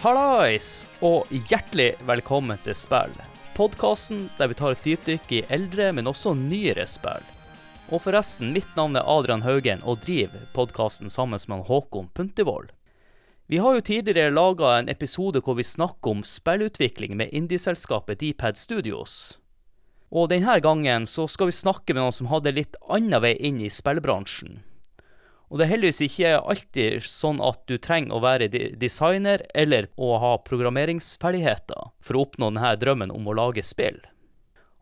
Hallais, og hjertelig velkommen til Spill. Podkasten der vi tar et dypdykk i eldre, men også nyere spill. Og forresten, mitt navn er Adrian Haugen og driver podkasten sammen med Håkon Puntervold. Vi har jo tidligere laga en episode hvor vi snakker om spillutvikling med indieselskapet Dpad Studios. Og denne gangen så skal vi snakke med noen som hadde litt annen vei inn i spillbransjen. Og det er heldigvis ikke alltid sånn at du trenger å være designer eller å ha programmeringsferdigheter for å oppnå denne drømmen om å lage spill.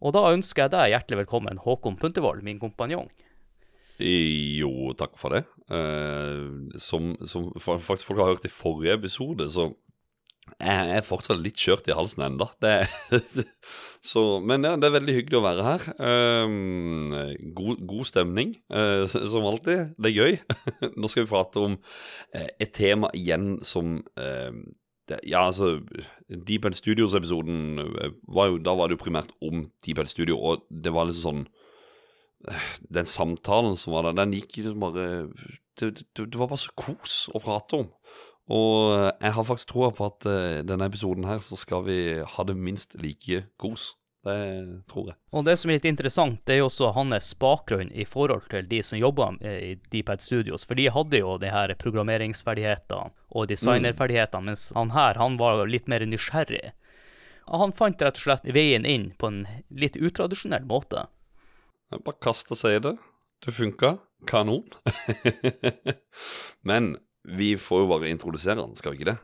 Og da ønsker jeg deg hjertelig velkommen, Håkon Puntervold, min kompanjong. Jo, takk for det. Eh, som, som, faktisk folk har hørt i forrige episode, så jeg er fortsatt litt kjørt i halsen ennå. men ja, det er veldig hyggelig å være her. Um, god, god, stemning, uh, som alltid. Det er gøy. Nå skal vi prate om uh, et tema igjen som uh, det, Ja, altså Deep End Studios-episoden var jo Da var det jo primært om Deep End Studio, og det var liksom sånn Den samtalen som var der, den gikk liksom bare det, det, det var bare så kos å prate om. Og eh, jeg har faktisk troa på at uh, denne episoden her så skal vi ha det minst like kos. Det tror jeg. Og det som er litt interessant, det er jo også hans bakgrunn i forhold til de som jobber i Dpad Studios. For de hadde jo de her programmeringsferdighetene og designerferdighetene, mm. mens han her han var litt mer nysgjerrig. Han fant rett og slett veien inn på en litt utradisjonell måte. Jeg bare kasta seg i det. Det funka. Kanon. Men vi får jo bare introdusere han, skal vi ikke det?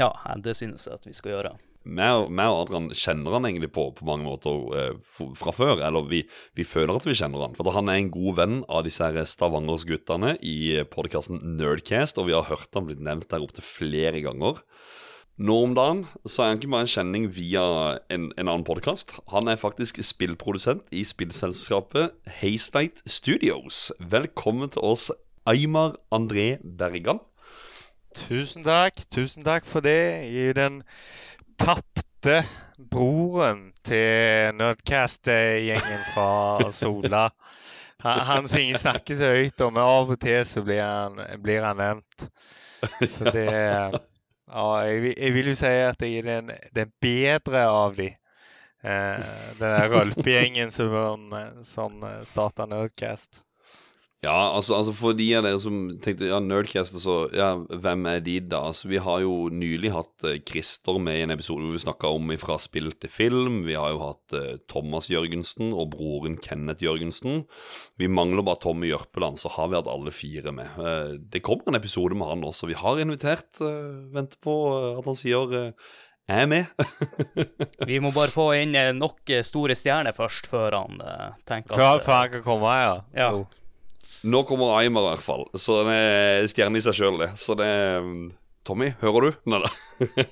Ja, det synes jeg at vi skal gjøre. Vi og Adrian kjenner han egentlig på på mange måter eh, fra før. Eller vi, vi, føler at vi kjenner han. For han er en god venn av disse her Stavangers-guttene i podkasten Nerdcast, og vi har hørt han blitt nevnt der opptil flere ganger. Nå om dagen så er han ikke bare en kjenning via en, en annen podkast. Han er faktisk spillprodusent i spillselskapet Hazelight Studios. Velkommen til oss, Aymar André Bergan. Tusen takk. Tusen takk for det. Er den tapte broren til Nerdcast-gjengen fra Sola. Han, han som ingen snakker så høyt om, men av og til så blir han, blir han nevnt. Så det Ja, jeg, jeg, vil jo si at jeg er den, den bedre av de. Eh, den rølpegjengen som, som starta Nerdcast. Ja, altså, altså, for de av dere som tenkte ja, Nerdcast, altså, ja, hvem er de da? Altså, Vi har jo nylig hatt uh, Christer med i en episode hvor vi snakka om fra spill til film. Vi har jo hatt uh, Thomas Jørgensen og broren Kenneth Jørgensen. Vi mangler bare Tommy Jørpeland, så har vi hatt alle fire med. Uh, det kommer en episode med han også. Vi har invitert. venter på at han sier jeg er med. vi må bare få inn nok store stjerner først, før han tenker at Før han kan komme, ja. ja. Nå kommer Aimer, i hvert fall. Så den er stjerne i seg sjøl, det. Så det mm, Tommy, hører du? Nei da.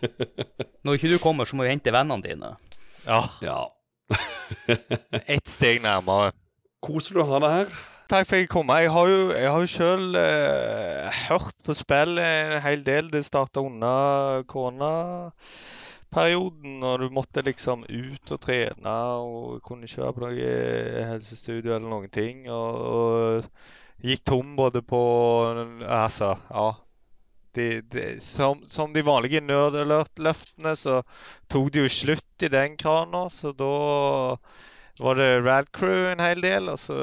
Når ikke du kommer, så må vi hente vennene dine. Ja. ja. Ett steg nærmere. Koselig å ha deg her. Takk for at jeg kom. Jeg har jo, jeg har jo sjøl eh, hørt på spill en hel del. Det starta under korona perioden når du måtte liksom ut og trene og kunne ikke være på noe helsestudio eller noen ting. Og, og gikk tom både på Altså, ja. De, de, som, som, de vanlige nerdalert-løftene så tok det jo slutt i den krana, så da var det Radcrew en hel del. Og så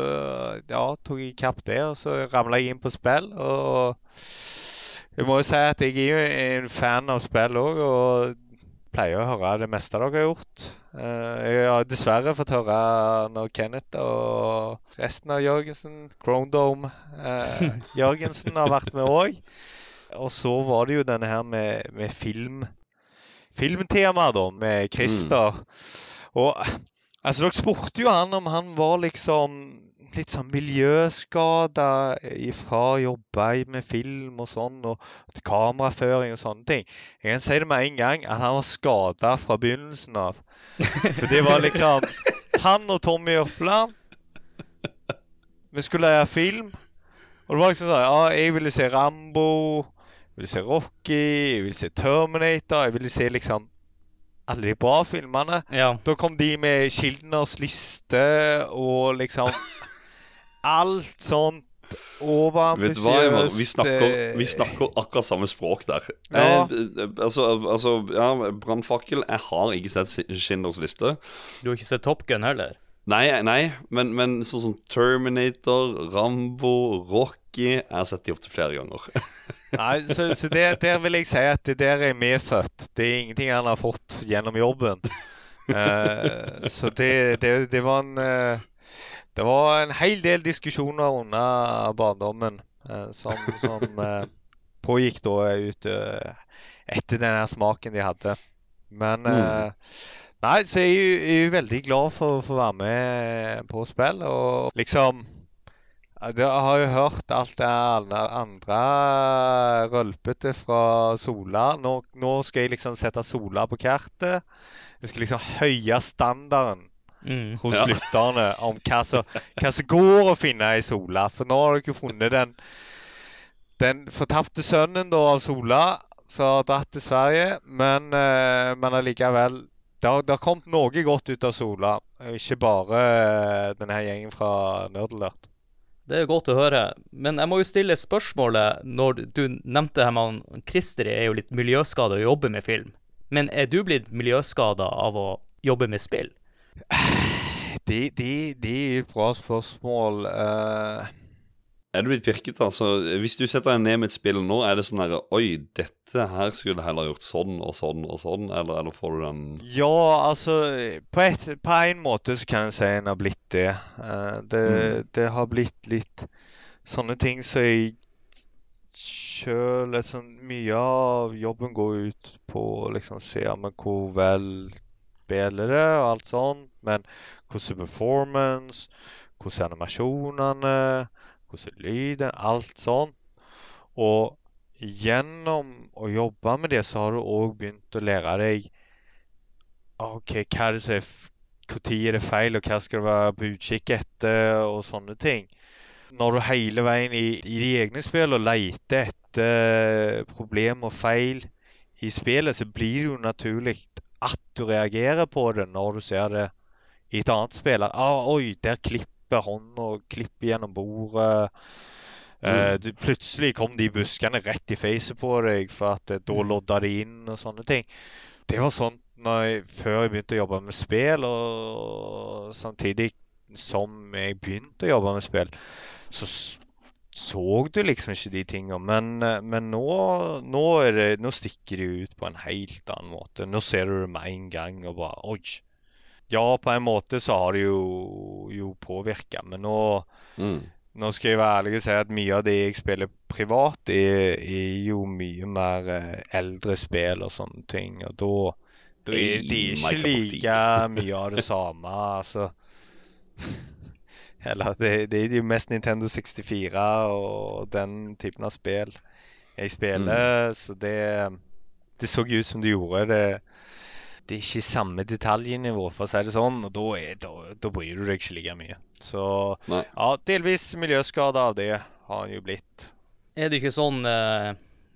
ja, tok jeg kapp det, og så ramla jeg inn på spill. Og jeg må jo si at jeg er jo en fan av spill òg. Og pleier å høre det meste dere har gjort. Uh, jeg har dessverre fått høre når Kenneth og resten av Jørgensen, Crondome eh, Jørgensen, har vært med òg. Og så var det jo denne her med, med film. Filmtema, da, med Christer. Mm. Og altså, dere spurte jo han om han var liksom litt sånn miljøskader fra å jobbe med film og sånn, og kameraføring og sånne ting. Jeg kan si det med en gang at han var skada fra begynnelsen av. For det var liksom Han og Tommy Jørpeland Vi skulle leie film. Og det var liksom sånn Ja, jeg ville se Rambo. Jeg ville se Rocky. Jeg ville se Terminator. Jeg ville se liksom alle de bra filmene. Ja. Da kom de med Schildners liste og liksom alt sånt Vet du hva, Einar? overambisiøst. Vi snakker, eh, vi snakker akkurat samme språk der. Ja. Eh, altså, altså, ja, brannfakkel Jeg har ikke sett Schindlers liste. Du har ikke sett Top Gun heller? Nei, nei men, men sånn som Terminator, Rambo, Rocky Jeg har sett de opptil flere ganger. Nei, så, så det, der vil jeg si at det der er medfødt. Det er ingenting han har fått gjennom jobben. uh, så det, det, det var en eh, Det var en hel del diskusjoner under barndommen eh, som, som eh, pågikk da ut etter den her smaken de hadde. Men eh, Nei, så jeg er jo, veldig glad for for å være med på spill, og liksom Jeg har jo hørt alt det andre rølpete fra Sola. Nå, nå skal jeg liksom sette Sola på kartet. Jeg skal liksom høye standarden Mm. hos Ja. lytterne om hva som, hva som går å finne i Sola. For nå har dere jo funnet den, den fortapte sønnen da av Sola, som har dratt til Sverige. Men, eh, men allikevel det har, det har kommet noe godt ut av Sola. Ikke bare eh, denne gjengen fra Nerdelert. Det er jo godt å høre. Men jeg må jo stille spørsmålet når du nevnte her med Christer er jo litt miljøskada og jobber med film. Men er du blitt miljøskada av å jobbe med spill? Det, de, de er et bra spørsmål. Uh... Er du blitt pirket, altså? Hvis du setter deg ned med et spill nå, er det sånn herre Oi, dette her skulle jeg heller gjort sånn og sånn og sånn, eller, eller får du den ja, altså På, et, på en måte så kan jeg si en har blitt det. Uh, det, Mm. det har blitt litt sånne ting som jeg sjøl sånn, Mye av jobben går ut på å liksom se om men hvor vel spiller det og alt sånt. Men hvordan er performance? Hvordan animasjonene? Hvordan lyden? Alt sånt. Og gjennom å jobbe med det, så har du òg begynt å lære deg OK, hva er det som er Når er det feil, og hva skal du være på utkikk etter, og sånne ting. Når du hele veien i, i de egne spillene leter etter problem og feil i spillet, så blir det jo naturlig at du reagerer på det når du ser det i et annet spill. Ah, oi, der klipper hånda klipper gjennom bordet. Du, plutselig kom de buskene rett i facet på deg, for at eh, da lodda de inn og sånne ting. Det var når jeg, før jeg begynte å jobbe med spill, og samtidig som jeg begynte å jobbe med spill, så så du liksom ikke de tingene. Men, men nå, nå, det, nå stikker de ut på en helt annen måte. Nå ser du det med en gang og bare Oi. Ja, på en måte så har det jo, jo påvirka, men nå mm. nå skal jeg være ærlig og si at mye av det jeg spiller privat, er, er jo mye mer eh, eldre spill og sånne ting. Og da, da er det ikke like mye av det samme, altså. Eller det, det er jo mest Nintendo 64 og den typen av spill jeg spiller, så det Det så jo ut som det gjorde. Det, det er ikke samme detaljnivå, for å si det sånn, og da, er, da, da bryr du deg ikke like mye. Så Nei. ja, delvis miljøskade av det har han jo blitt. Er det ikke sånn uh,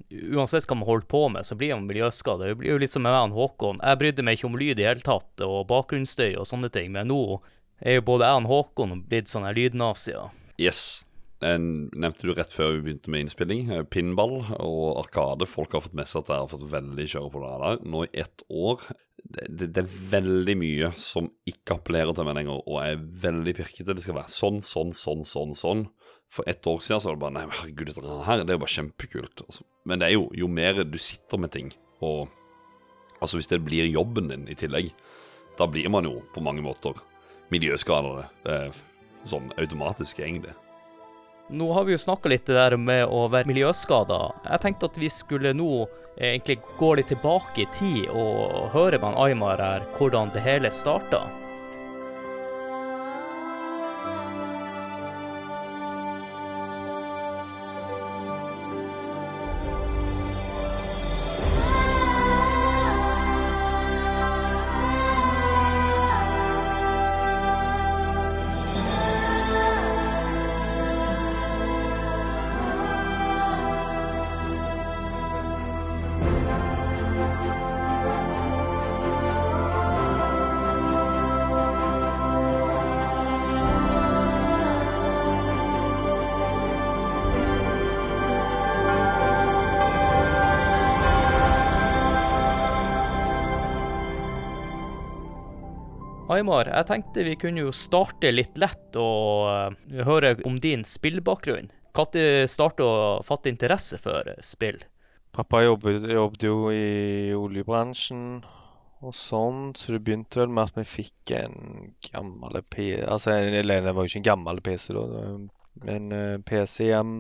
Uansett hva man holder på med, så blir man miljøskada. Det blir jo litt som med meg og Håkon. Jeg brydde meg ikke om lyd i hele tatt, og bakgrunnsstøy og sånne ting, men nå er jo både jeg og Håkon blitt sånne lydnazier. Yes. En, nevnte du rett før vi begynte med innspilling. eh, Pinball og Arkade. Folk har fått med seg at jeg har fått veldig kjøre på det der. Nå i ett år. Det, det, er veldig mye som ikke appellerer til meg lenger, og er veldig pirkete. Det skal være sånn, sånn, sånn, sånn, sånn. For ett år siden så var det bare Nei, herregud, dette her det er jo bare kjempekult. Altså, men det er jo jo mer du sitter med ting, og altså hvis det blir jobben din i tillegg, da blir man jo på mange måter miljøskadere. Eh, sånn automatisk, egentlig. Nå har vi jo snakka litt der med å være miljøskada. Jeg tenkte at vi skulle nå eh, egentlig gå litt tilbake i tid og høre med Aymar her hvordan det hele starta. Aymar, jeg tenkte vi kunne jo starte litt lett og uh, høre om din spillbakgrunn. Når starta å fatte interesse for spill? Pappa jobbet, jobbet jo i oljebransjen og sånn, så det begynte vel med at vi fikk en gammel PC Altså, eller var jo ikke en gammel PC, da. En uh, PC hjem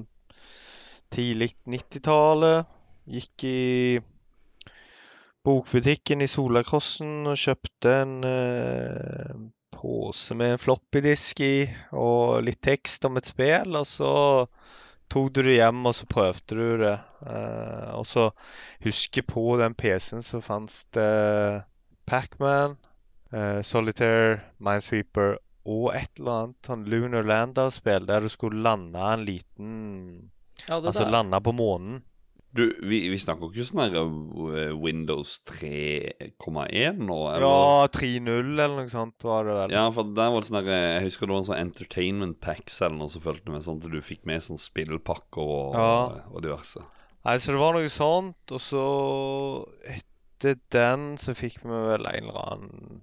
tidlig 90-tallet. Gikk i bokbutikken i Solakrossen og kjøpte en eh, pose med en floppydisk i og litt tekst om et spill. Og så tok du det hjem, og så prøvde du det. Eh, og så husker på den PC-en så fantes det Pacman, eh, Solitaire, Minesweeper og et eller annet sånn Lunar Lander-spill der du skulle lande en liten Ja, Altså der. lande på månen. Du, vi, vi snakker ikke sånn her uh, Windows 3,1 nå? Eller? Ja, 3-0 eller noe sånt var det vel. Ja, for der var det sånn eh, Jeg husker det var en sånn Entertainment Packs eller noe som fulgte med, sånn at du fikk med sånn spillpakker og, Ja. og diverse. Nei, så det var noe sånt, og så etter den så fikk vi vel en eller annen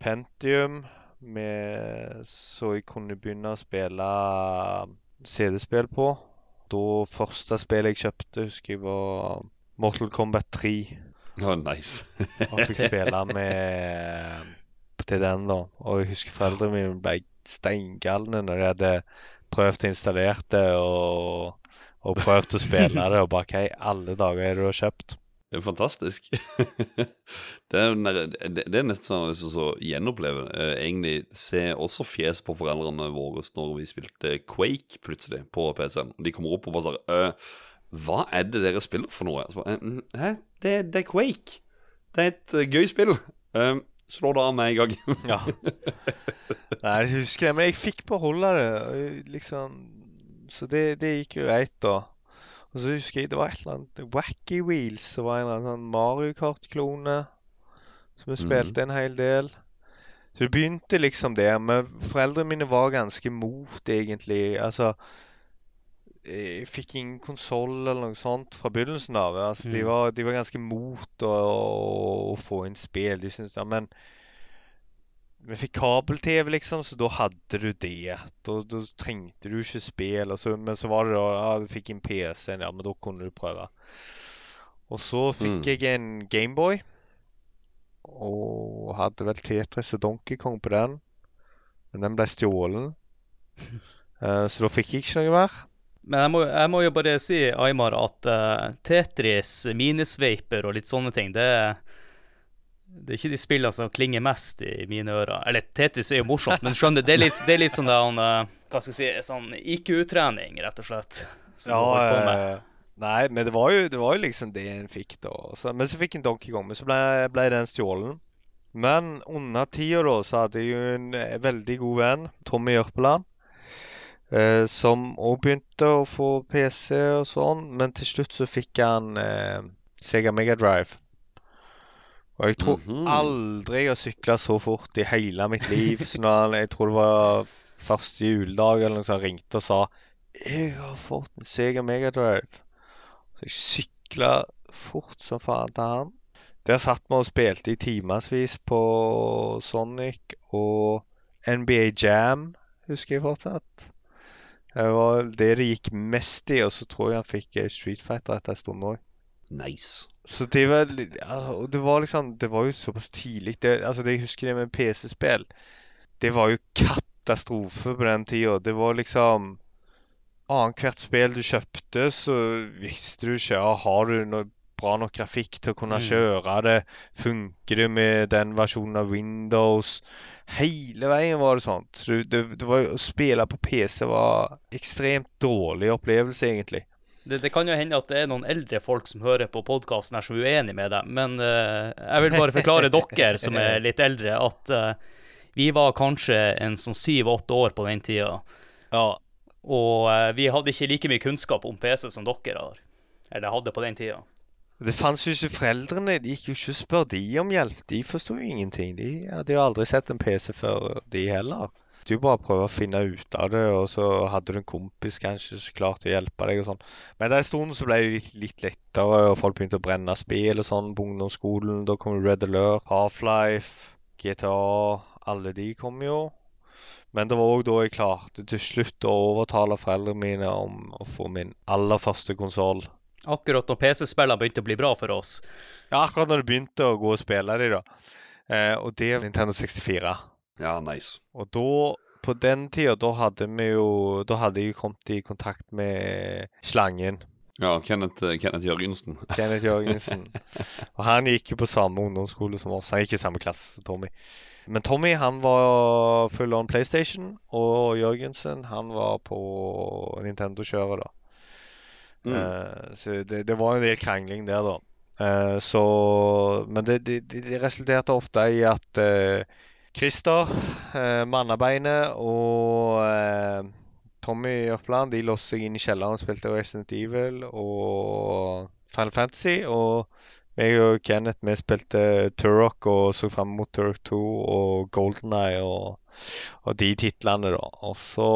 Pentium med Så jeg kunne begynne å spille CD-spill på. Da første spillet jeg kjøpte, husker jeg var Mortal Kombat 3. Oh, nice. Og fikk spille med til den, da. Og jeg husker foreldrene mine ble steingalne når de hadde prøvd å installere det og, og prøvd å spille det, og bare Hva i alle dager er det du har kjøpt? Det er fantastisk. det, er, det, er nesten sånn jeg har lyst gjenoppleve. Eh, egentlig se også fjes på foreldrene våre når vi spilte Quake plutselig på PC-en. De kommer opp og bare sier «Øh, Hva er det dere spiller for noe? Så bare, «Eh, mm, Hæ? Det, det er Quake. Det er et eh, gøy spill. Um, slå det av med en gang. Ja. Nei, jeg husker det, men jeg fikk beholde det, liksom Så det, det gikk jo greit, da. Og så husker jeg det var et eller annet Wacky Wheels, som var en eller annen sånn Mario Kart-klone, som vi spilte en hel del. Så det begynte liksom der. Men foreldrene mine var ganske mot, egentlig. Altså Jeg fikk ingen konsoll eller noe sånt fra begynnelsen av. Altså, de, Mm. var, de var ganske mot å, å, få inn spill. De syntes ja, men vi fikk kabel-TV, liksom, så da hadde du det. Da, da trengte du ikke spill. Så, men så var det da ja, du fikk en PC-en, ja, men da kunne du prøve. Og så fikk Mm. jeg en Gameboy. Og hadde vel Tetris og Donkey Kong på den. Men den ble stjålen. uh, så da fikk jeg ikke noe mer. Men jeg må, jeg må jo bare si, Aymar, at uh, Tetris, minesveiper og litt sånne ting, det, det er ikke de spillene som klinger mest i mine ører. Eller Tetris er jo morsomt, men skjønner, det er litt, det er litt sånn der, eh, hva skal jeg si, sånn IQ-trening, rett og slett. Med. eh, nei, men det var, jo, det var jo liksom det en fikk, da. Så, men så fikk en Donkey Kong, men så ble, ble den stjålen. Men under tida da, så hadde jeg jo en eh, veldig god venn, Tommy Jørpeland, eh, som òg begynte å få PC og sånn. Men til slutt så fikk han eh, Sega Mega Drive. Og jeg tror Mhm. aldri jeg har sykla så fort i hele mitt liv. Så når jeg tror det var første juledag eller noe sånt, ringte og sa jeg har fått en Sega Megadrive'. Så jeg sykla fort som faen til han. Der satt vi og spilte i timevis på Sonic og NBA Jam, husker jeg fortsatt. Det var det det gikk mest i, og så tror jeg han fikk eh, Street Fighter etter en stund òg. Nice. Så det var ja, det var liksom Det var jo såpass tidlig. Det, altså det jeg husker det med PC-spill. Det var jo katastrofe på den tida. Det var liksom Annethvert spill du kjøpte, så visste du ikke ja, Har du noe bra nok grafikk til å kunne Mm. kjøre det. Funker det med den versjonen av Windows? Hele veien var det sånt. Så det, det, var Å spille på PC var ekstremt dårlig opplevelse, egentlig. Det, det kan jo hende at det er noen eldre folk som hører på podkasten her som er uenig med deg, men uh, jeg vil bare forklare dere som er litt eldre, at uh, vi var kanskje en sånn syv-åtte år på den tida, Ja. og uh, vi hadde ikke like mye kunnskap om PC som dere har. Eller hadde på den tida. Det fantes jo ikke foreldrene. De gikk jo ikke og spurte de om hjelp. De forsto jo ingenting. De hadde jo aldri sett en PC før, de heller. Du bare prøver å finne ut av det, og så hadde du en kompis kanskje som klarte å hjelpe deg og sånn. Men den stunden stund så ble det litt, litt lettere, og folk begynte å brenne spill og sånn på ungdomsskolen. Da kom Red Alert, Half-Life, GTA, alle de kom jo. Men det var òg da jeg klarte til slutt å overtale foreldrene mine om å få min aller første konsoll. Akkurat når PC-spillene begynte å bli bra for oss. Ja, akkurat når det begynte å gå og spille de, da. Eh, og det er Nintendo 64. Ja, nice. Og da, på den tida, da hadde vi jo Da hadde jeg kommet i kontakt med Slangen. Ja, Kenneth, eh, Kenneth Jørgensen. Kenneth Jørgensen. Og han gikk jo på samme ungdomsskole som oss. Han gikk i samme klasse som Tommy. Men Tommy han var full on PlayStation, og Jørgensen han var på Nintendo-kjøret, da. Mm. Uh, så det, det var en del krangling der, da. Uh, så Men det, det, det resulterte ofte i at eh, Christer, eh, Mannabeinet og eh, Tommy Jørpeland de låste seg inn i kjelleren og spilte Resident Evil og Final Fantasy. Og jeg og Kenneth vi spilte Turok og så fram mot Turok 2 og Golden Eye og, og de titlene, da. Og så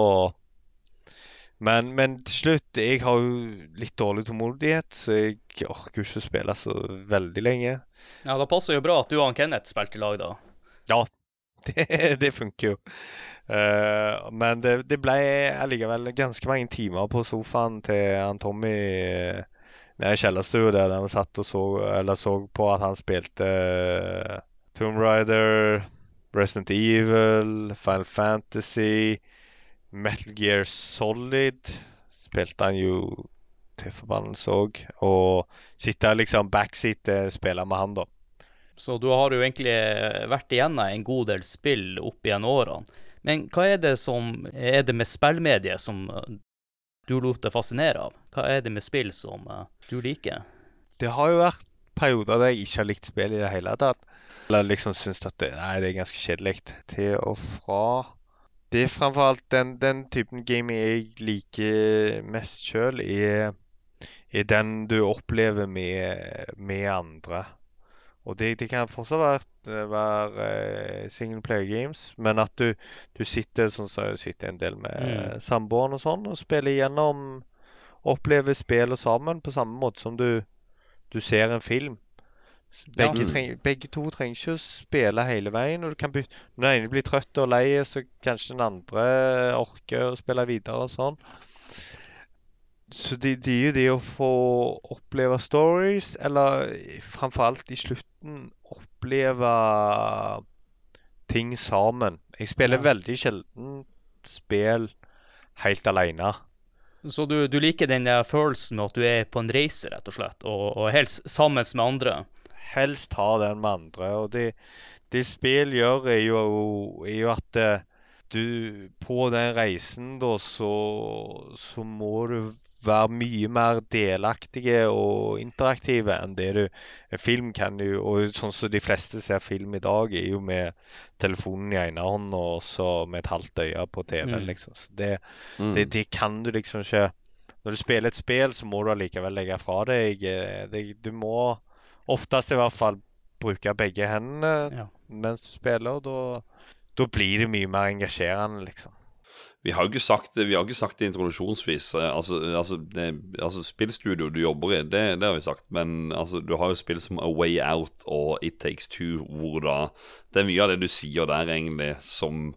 men, men til slutt Jeg har jo litt dårlig tålmodighet, så jeg orker jo ikke å spille så veldig lenge. Ja, Da passer jo bra at du og Kenneth spilte i lag, da. Ja, det, det funker jo. Uh, men det, det ble allikevel ganske mange timer på sofaen til han Tommy uh, nede i kjellerstua der, vi satt og så, så på at han spilte uh, Tomb Rider, Resident Evil, Final Fantasy, Metal Gear Solid spilte han jo til forbannelse òg. Og sitte liksom backseat og spille med han, da. Så du har jo egentlig vært igjennom en god del spill opp igjen årene. Men hva er det som er det med spillmediet som uh, du lot deg fascinere av? Hva er det med spill som uh, du liker? Det har jo vært perioder der jeg ikke har likt spill i det hele tatt. Eller liksom syns at det, nei, det er ganske kjedelig. Til og fra. Det er framfor alt den, den typen gaming jeg liker mest sjøl, er, er den du opplever med, med andre. Og det, det kan fortsatt være, være uh, single player games, men at du, du sitter sånn som jeg sitter en del med Mm. samboeren og sånn, og spiller igjennom Opplever spillet sammen på samme måte som du, du ser en film. Begge, Ja. treng, begge to trenger ikke å spille hele veien. og du kan bytte, Når den ene blir trøtt og lei, så kanskje den andre orker å spille videre og sånn. Så det, det er jo det å få oppleve stories, eller framfor alt i slutten oppleve ting sammen. Jeg spiller Ja. veldig sjelden spill helt alene. Så du, du liker den følelsen med at du er på en reise, rett og slett, og, og helst sammen med andre? Helst ha den med andre. Og det, det spill gjør, er jo, er jo at eh, du På den reisen, da, så, så må du være mye mer delaktige og interaktive enn det du En film kan jo Og sånn som de fleste ser film i dag, er jo med telefonen i ene hånda og så med et halvt øye på TV, Mm. liksom. Så det, Mm. det, det kan du liksom ikke Når du spiller et spill, så må du allikevel legge fra deg eh, det, Du må oftest i hvert fall bruke begge hendene Ja. mens du spiller. Da, da blir det mye mer engasjerende, liksom. Vi har jo ikke sagt ikke sagt det introduksjonsvis. eh, Altså, altså, det, altså Spillstudio du jobber i, det, det har vi sagt. Men altså, du har jo spill som A Way Out og It Takes Two, hvor da Det er mye av det du sier der, egentlig, som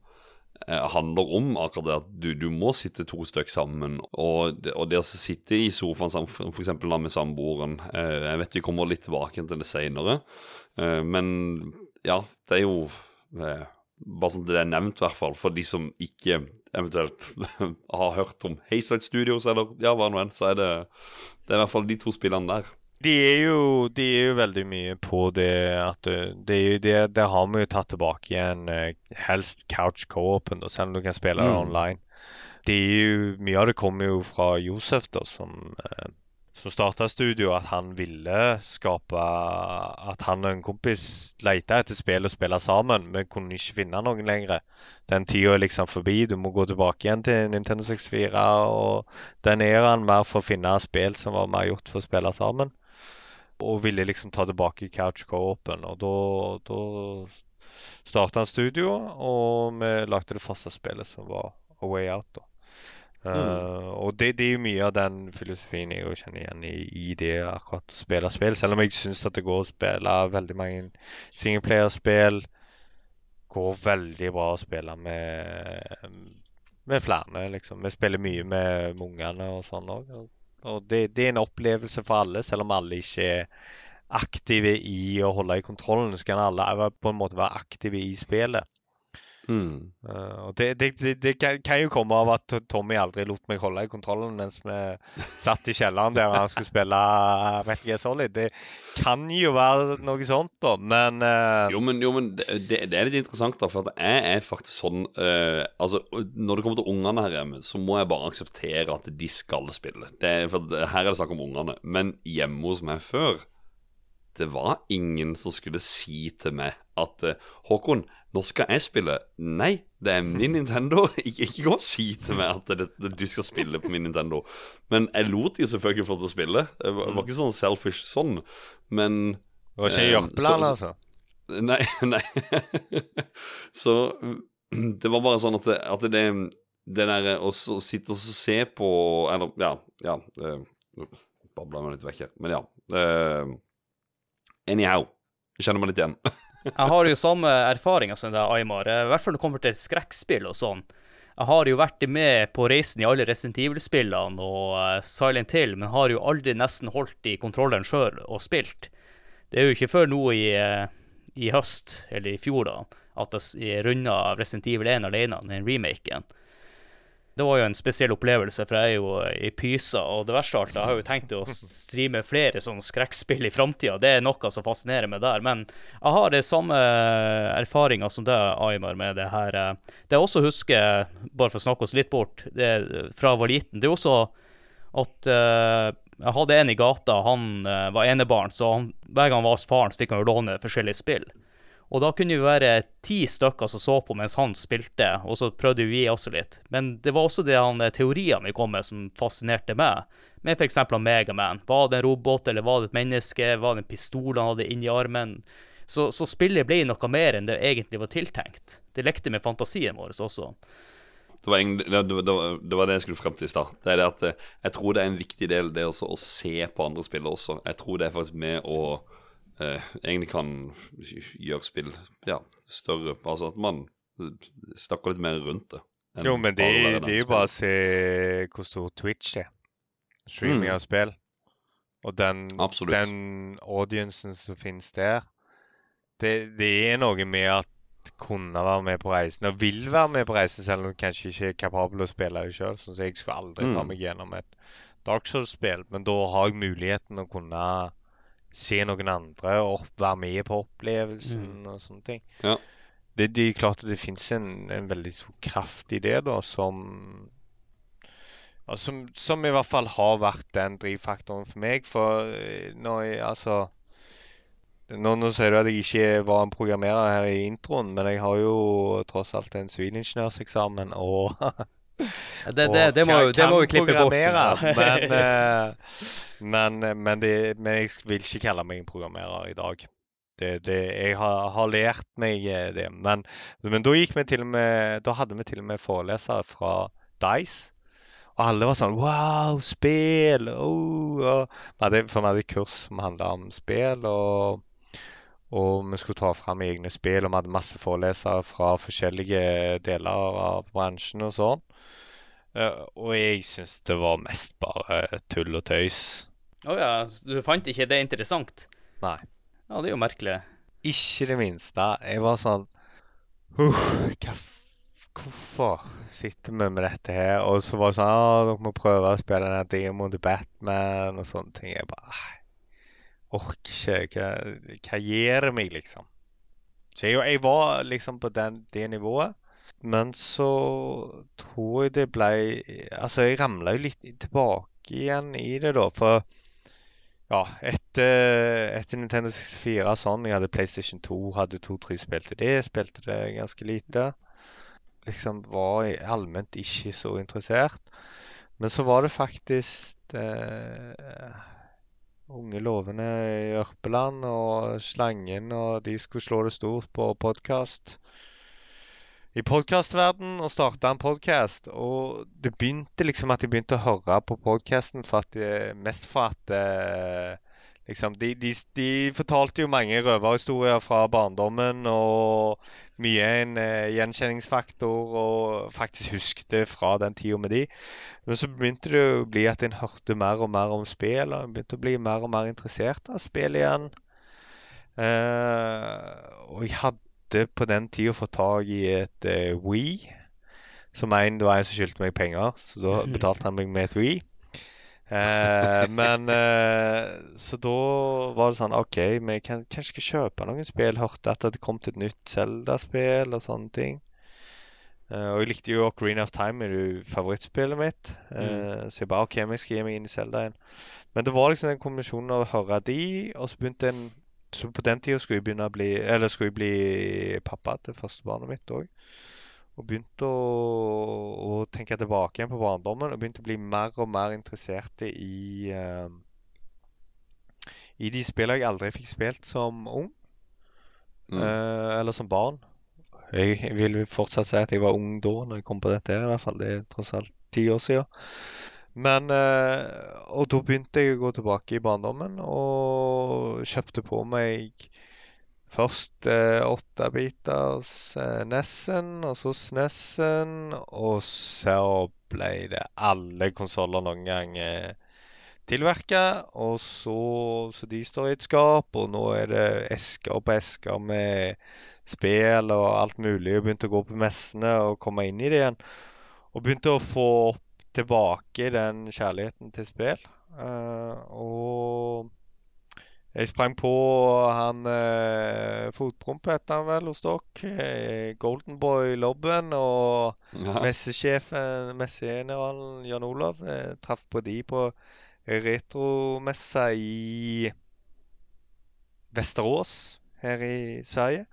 eh, handler om akkurat det at du, du må sitte to stykk sammen. Og og det å sitte i sofaen sammen, da med samboeren eh, Jeg vet vi kommer litt tilbake til det seinere, eh, men ja, det er jo eh, bare sånn at det er nevnt, i hvert fall, for de som ikke eventuelt har hørt om Hayside Studios, eller ja, hva nå enn, så er det Det er i hvert fall de to spillene der. De er jo, de er jo veldig mye på det at det, det, det, det har vi jo tatt tilbake igjen. eh, Helst couch co-open, selv om du kan spille Mm. online. Det er jo, mye av det kommer jo fra Josef, da, som, eh, som starta studio. At han ville skape At han og en kompis leita etter spill å spille sammen. Vi kunne ikke finne noen lenger. Den tida er liksom forbi. Du må gå tilbake igjen til Nintendo 64 og den æraen mer for å finne spill som var mer gjort for å spille sammen. Og ville liksom ta tilbake couch co-open. Og da, da starta han studio, og vi lagde det første spillet som var A Way Out. da. Eh, og det, det er jo mye av den filosofien jeg kjenner igjen i, i det akkurat å spille spill. Selv om jeg syns at det går å spille veldig mange singleplayerspill går veldig bra å spille med, med flere, liksom. Vi spiller mye med ungene og sånn òg. Og det, det, er en opplevelse for alle, selv om alle ikke er aktive i å holde i kontrollen. Så kan alle på en måte være aktive i spillet. Mm. Uh, og det, det, det, det kan, jo komme av at Tommy aldri lot meg holde i kontrollen mens vi satt i kjelleren der han skulle spille Metal Gear Solid. Det kan jo være noe sånt, da, men uh... Jo, men, jo, men det, er litt interessant, da, for at jeg er faktisk sånn uh, Altså, når det kommer til ungene her hjemme, så må jeg bare akseptere at de skal spille. For her er det snakk om ungene. Men hjemme hos meg før det var ingen som skulle si til meg at Håkon, nå skal jeg spille. Nei, det er min Nintendo. Ikke, ikke gå og si til meg at det, det, du skal spille på min Nintendo. Men jeg lot de selvfølgelig få til å spille. Det var, var ikke sånn selfish sånn, men Det var ikke Jørpeland, altså? Nei, nei. så det var bare sånn at det, at det, det der å sitte og se på Eller, ja, ja uh, Babla meg litt vekk her. Men ja. Uh, anyhow. Kjenner meg litt igjen. Jeg har jo samme erfaringer som deg, Aymar. I hvert fall når det kommer til skrekkspill og sånn. Jeg har jo vært med på reisen i alle Resident Evil-spillene og uh, Silent Hill, men har jo aldri nesten holdt i kontrolleren sjøl og spilt. Det er jo ikke før nå i, uh, i høst, eller i fjor, da, at jeg runda Resident Evil 1 alene, den remaken. Det var jo en spesiell opplevelse, for jeg er jo i pysa. Og det verste av alt, jeg har jo tenkt å streame flere sånne skrekkspill i framtida. Det er noe som fascinerer meg der. Men jeg har det samme erfaringa som deg, Aymar, med det her. Det jeg også husker, bare for å snakke oss litt bort, det, fra jeg var liten, det er også at uh, jeg hadde en i gata, han uh, var enebarn, så han, hver gang han var hos faren, så fikk han jo låne forskjellige spill. Og da kunne vi være ti stykker som så på mens han spilte, og så prøvde vi også litt. Men det var også det han, teoriene vi kom med som fascinerte meg. Med f.eks. Megaman. Var det en robot, eller var det et menneske? Var det en pistol han hadde inni armen? Så, så spillet ble noe mer enn det egentlig var tiltenkt. Det lekte med fantasien vår også. Det var, en, det, det, det var, det jeg skulle frem til i stad. Det det eh, jeg tror det er en viktig del det også, å se på andre spillere også. Jeg tror det er faktisk med å eh, egentlig kan gjøre spill ja, større. Altså at man snakker litt mer rundt det. Jo, men det, det er jo bare å se hvor stor Twitch er. Streaming mm. av spill. Og den, den audiencen som finnes der, det, det, er noe med at kunne være med på reisen, og vil være med på reisen, selv om du kanskje ikke er kapabel å spille det sjøl. Sånn jeg skulle aldri ta mm. meg gjennom et Dark Souls-spill, men da har jeg muligheten å kunne se noen andre og være med på opplevelsen mm. og sånne ting. Ja. Det, det er klart at det fins en, en, veldig stor kraft i det, da, som, ja, som, som i hvert fall har vært den drivfaktoren for meg. For eh, når jeg altså nå, nå, sier du at jeg ikke var en programmerer her i introen, men jeg har jo tross alt en sivilingeniørseksamen og Det, det, det, må, det må vi klippe bort. men, eh, men, men, men, jeg vil ikke kalle meg en programmerer i dag. jeg har, har, lært meg eh, det. Men, da, med, da, hadde vi til og med forelesere fra Dice. Og alle var sånn Wow, spill! Oh, og, for vi hadde kurs som handla om spill. og og vi skulle ta fram egne spill, og vi hadde masse forelesere fra forskjellige deler av bransjen og sånn. Uh, og jeg syns det var mest bare tull og tøys. Å oh ja, du fant ikke det interessant? Nei. Ja, det er jo merkelig. Ikke det minste. Jeg var sånn uh, Hvorfor sitter vi med dette her? Og så var det sånn ah, dere må prøve å spille den demoen til Batman og sånne ting. Jeg bare orker ikke. Hva, hva gjør det meg, liksom? Så jeg, jeg var liksom på den, det nivået. Men så tror jeg det ble Altså, jeg ramla jo litt tilbake igjen i det, da. For ja, etter, etter Nintendo 64 sånn Jeg hadde PlayStation 2, hadde to-tre spill til det. Spilte det ganske lite. Liksom var jeg allment ikke så interessert. Men så var det faktisk eh, Unge lovende i Ørpeland og Slangen, og de skulle slå det stort på podkast i podkastverden og starta en podkast. Og det begynte liksom at jeg begynte å høre på podkasten mest for at eh, Liksom, de, de, de fortalte jo mange røverhistorier fra barndommen, og mye en eh, gjenkjenningsfaktor, og faktisk huskte fra den tida med de. Men så begynte det å bli at en hørte mer og mer om spill, og en begynte å bli mer og mer interessert av spill igjen. Eh, og jeg hadde på den tida fått tak i et eh, Wii. Som en, det var en som skyldte meg penger, så da betalte han meg med et Wii. Eh, men eh, Så da var det sånn OK, vi kan kanskje kjøpe noen spill. Hørte at det hadde kommet et nytt Zelda-spill og sånne ting. Eh, og jeg likte jo Green of Time, er jo favorittspillet mitt. Mm. Så jeg bare OK, vi skal gi meg inn i Zelda igjen. Men det var liksom den kombinasjonen av å høre de, og så begynte en Så på den tida skulle jeg begynne å bli Eller skulle jeg bli pappa til første barnet mitt òg. Og begynte å, å tenke tilbake igjen på barndommen og begynte å bli mer og mer interessert i uh, I de spillene jeg aldri fikk spilt som ung. Mm. Uh, eller som barn. Jeg vil fortsatt si at jeg var ung da når jeg kom på dette. her i hvert fall. Det er tross alt ti år siden. Men eh, Og da begynte jeg å gå tilbake i barndommen og kjøpte på meg først eh, åttabiters eh, Nessen, og så SNES-en, og så ble det alle konsoller noen gang eh, tilverka. Og så, så de står i et skap, og nå er det esker på esker med spill og alt mulig. Og begynte å gå på messene og komme inn i det igjen. Og begynte å få tilbake den kjærligheten til spill. Eh, og jeg sprang på han eh, Fotpromp, het han vel hos dere. Golden Goldenboy Lobben og Ja. messesjefen, messegeneralen Jan Olav. Eh, traff på de på retromessa i Vesterås her i Sverige.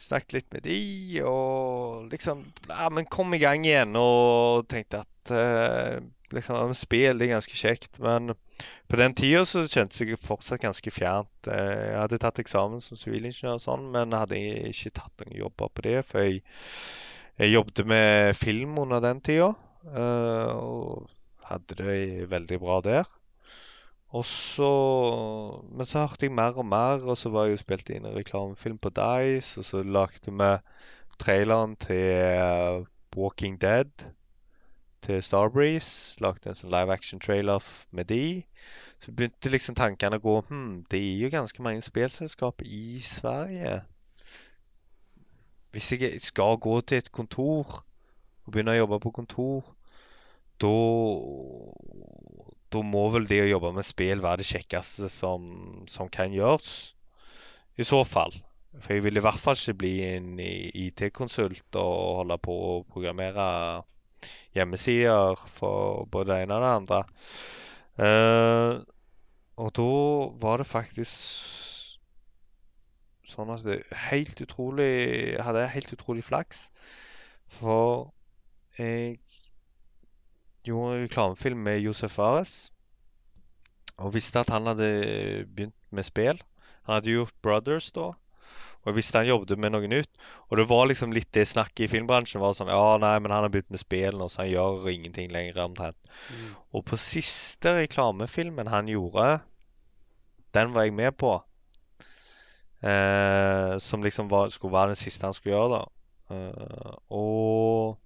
Snakket litt med de og liksom ja, men kom i gang igjen og tenkte at eh, liksom, spill er ganske kjekt. Men på den tida så kjentes jeg fortsatt ganske fjernt. Eh, Jeg hadde tatt eksamen som sivilingeniør og sånn, men hadde ikke tatt noen jobber på det. For jeg, jeg jobbet med film under den tida, eh, og hadde det veldig bra der. Og så Men så hørte jeg mer og mer, og så var jeg jo spilt inn en reklamefilm på Dice, og så lagde vi traileren til Walking Dead til Starbreeze. Lagde en sånn live action-trailer med de. Så begynte liksom tankene å gå Hm, det er jo ganske mange spillselskap i Sverige. Hvis jeg skal gå til et kontor og begynne å jobbe på kontor, da Da må vel det å jobbe med spill være det kjekkeste som, som kan gjøres. I så fall. For jeg vil i hvert fall ikke bli en IT-konsult og holde på å programmere hjemmesider for både det ene og det andre. Eh, og da var det faktisk sånn at det helt utrolig Jeg hadde helt utrolig flaks. For jeg gjorde en reklamefilm med Josef Fares. Og visste at han hadde begynt med spill. Han hadde gjort Brothers da. Og jeg visste han jobbet med noe nytt. Og det var liksom litt det snakket i filmbransjen. var sånn, ja nei, men han har begynt med spill nå, så han gjør ingenting lenger omtrent. Mm. Og på siste reklamefilmen han gjorde, den var jeg med på. Eh, som liksom var, skulle være den siste han skulle gjøre, da. Eh, og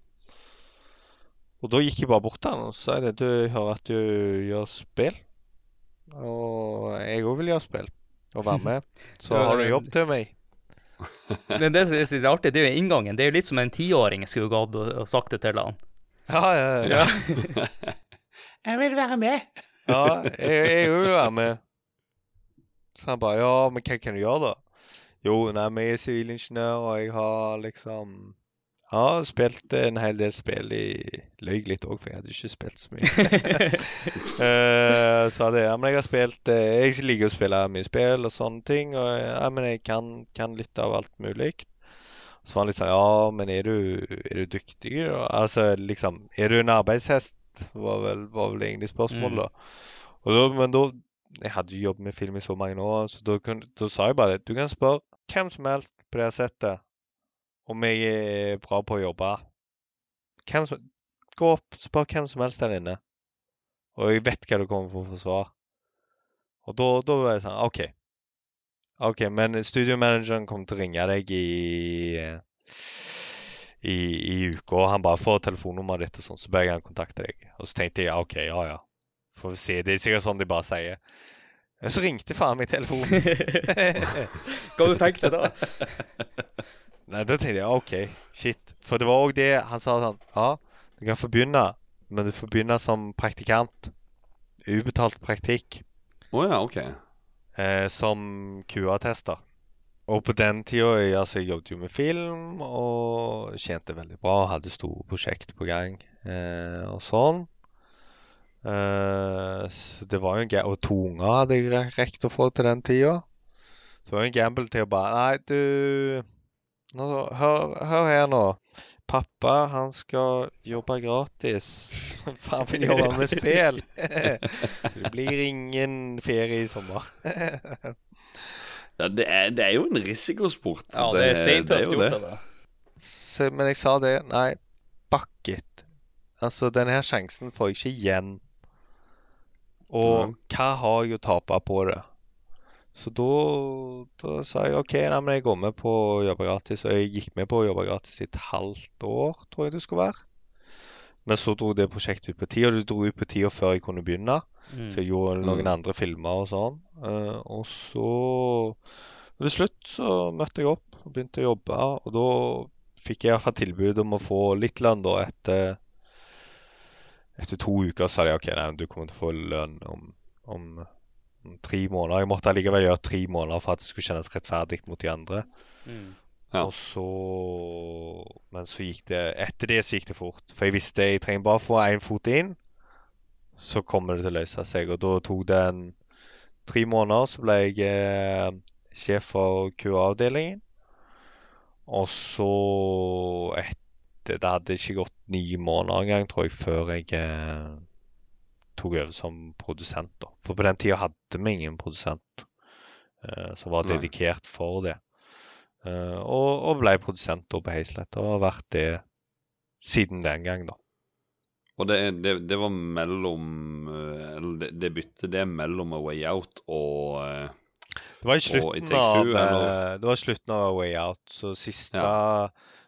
Og da gikk jeg bare bort til han og sa det, du hører at du gjør spill. Og jeg òg vil gjøre spill og være med. Så har du jobb til meg. Men det som er artig, det er jo inngangen. Det er jo litt som en tiåring skulle gått og, og sagt det til han. Ja, ja, ja. Jeg vil være med. Ja, jeg, jeg vil være med. Så han bare Ja, men hva kan du gjøre, da? Jo, nei, men jeg er sivilingeniør, og jeg har liksom Ja, spilt en hel del spill i Løy litt òg, for jeg hadde ikke spilt så mye. Så sa det. Ja, men jeg har spilt uh, Jeg liker å spille mye spill og sånne ting, og ja, men jeg kan, kan litt av alt mulig. Så var han litt sånn Ja, men er du, er du dyktig? Og, Altså liksom Er du en arbeidshest? Var vel, var vel egentlig spørsmålet, Mm. Og da, men da Jeg hadde jo jobbet med film i så mange år, så da, sa jeg bare. Du kan spørre hvem som helst på det settet om jeg er bra på å jobbe. Som, gå opp, spør hvem som helst der inne. Og jeg vet hva du kommer for å få svar. Og da, da var jeg sånn OK. OK, men studiomanageren kommer til å ringe deg i i, i uka, og han bare får telefonnummeret ditt, og sånn, så ber jeg han kontakte deg. Og så tenkte jeg OK, ja ja. Får vi se. Det er sikkert sånn de bare sier. Men så ringte faen meg telefonen. Hva du tenkte da? Nei, da tenkte jeg OK, shit. For det var òg det han sa sånn Ja, du kan få begynne, men du får begynne som praktikant. Ubetalt praktikk. Å ja, ok. Eh, som QA-tester. Og på den tida jeg, altså, jeg jobbet jo med film og tjente veldig bra. Hadde store prosjekt på gang eh, og sånn. Eh, så det var jo en ga- Og to unger hadde jeg re- rekt å få til den tida. Så det var jo en gamble til å bare Nei, du nå, hør, hør her nå. Pappa, han skal jobbe gratis. Faen vil jobbe med spill. så det blir ingen ferie i sommer. Ja, det, er, det er jo en risikosport. Ja, det er steintøft gjort det. av deg. Så, men jeg sa det. Nei, fuck it. Altså, denne her sjansen får jeg ikke igjen. Og hva har jeg å tape på det? Så da, da sa jeg OK, nei, men jeg går med på å jobbe gratis. Og jeg gikk med på å jobbe gratis i et halvt år, tror jeg det skulle være. Men så dro det prosjektet ut på tid, og det dro ut på tida før jeg kunne begynne. Så Mm. jeg gjorde noen Mm. andre filmer og sånn. Uh, og så Til slutt så møtte jeg opp og begynte å jobbe. Og da fikk jeg i hvert fall tilbud om å få litt lønn da etter Etter to uker sa de OK, nei, du kommer til å få lønn om, om tre måneder. Jeg måtte allikevel gjøre tre måneder for at det skulle kjennes rettferdig mot de andre. Mm. Ja. Og så Men så gikk det Etter det så gikk det fort. For jeg visste jeg trenger bare å få én fot inn, så kommer det til å løse seg. Og da tok det en tre måneder, så ble jeg eh, sjef for QA-avdelingen. Og så etter Det hadde ikke gått ni måneder engang, tror jeg, før jeg eh, tok over som produsent. da. For på den tida hadde vi ingen produsent uh, som var dedikert for det. Uh, og, og ble produsent da på Hazelight, og har vært det siden den gang, da. Og det, det, det var mellom eh, Eller det, det byttet det mellom A Way Out og uh, Det var i slutten av eh, Det var slutten av A Way Out. Så siste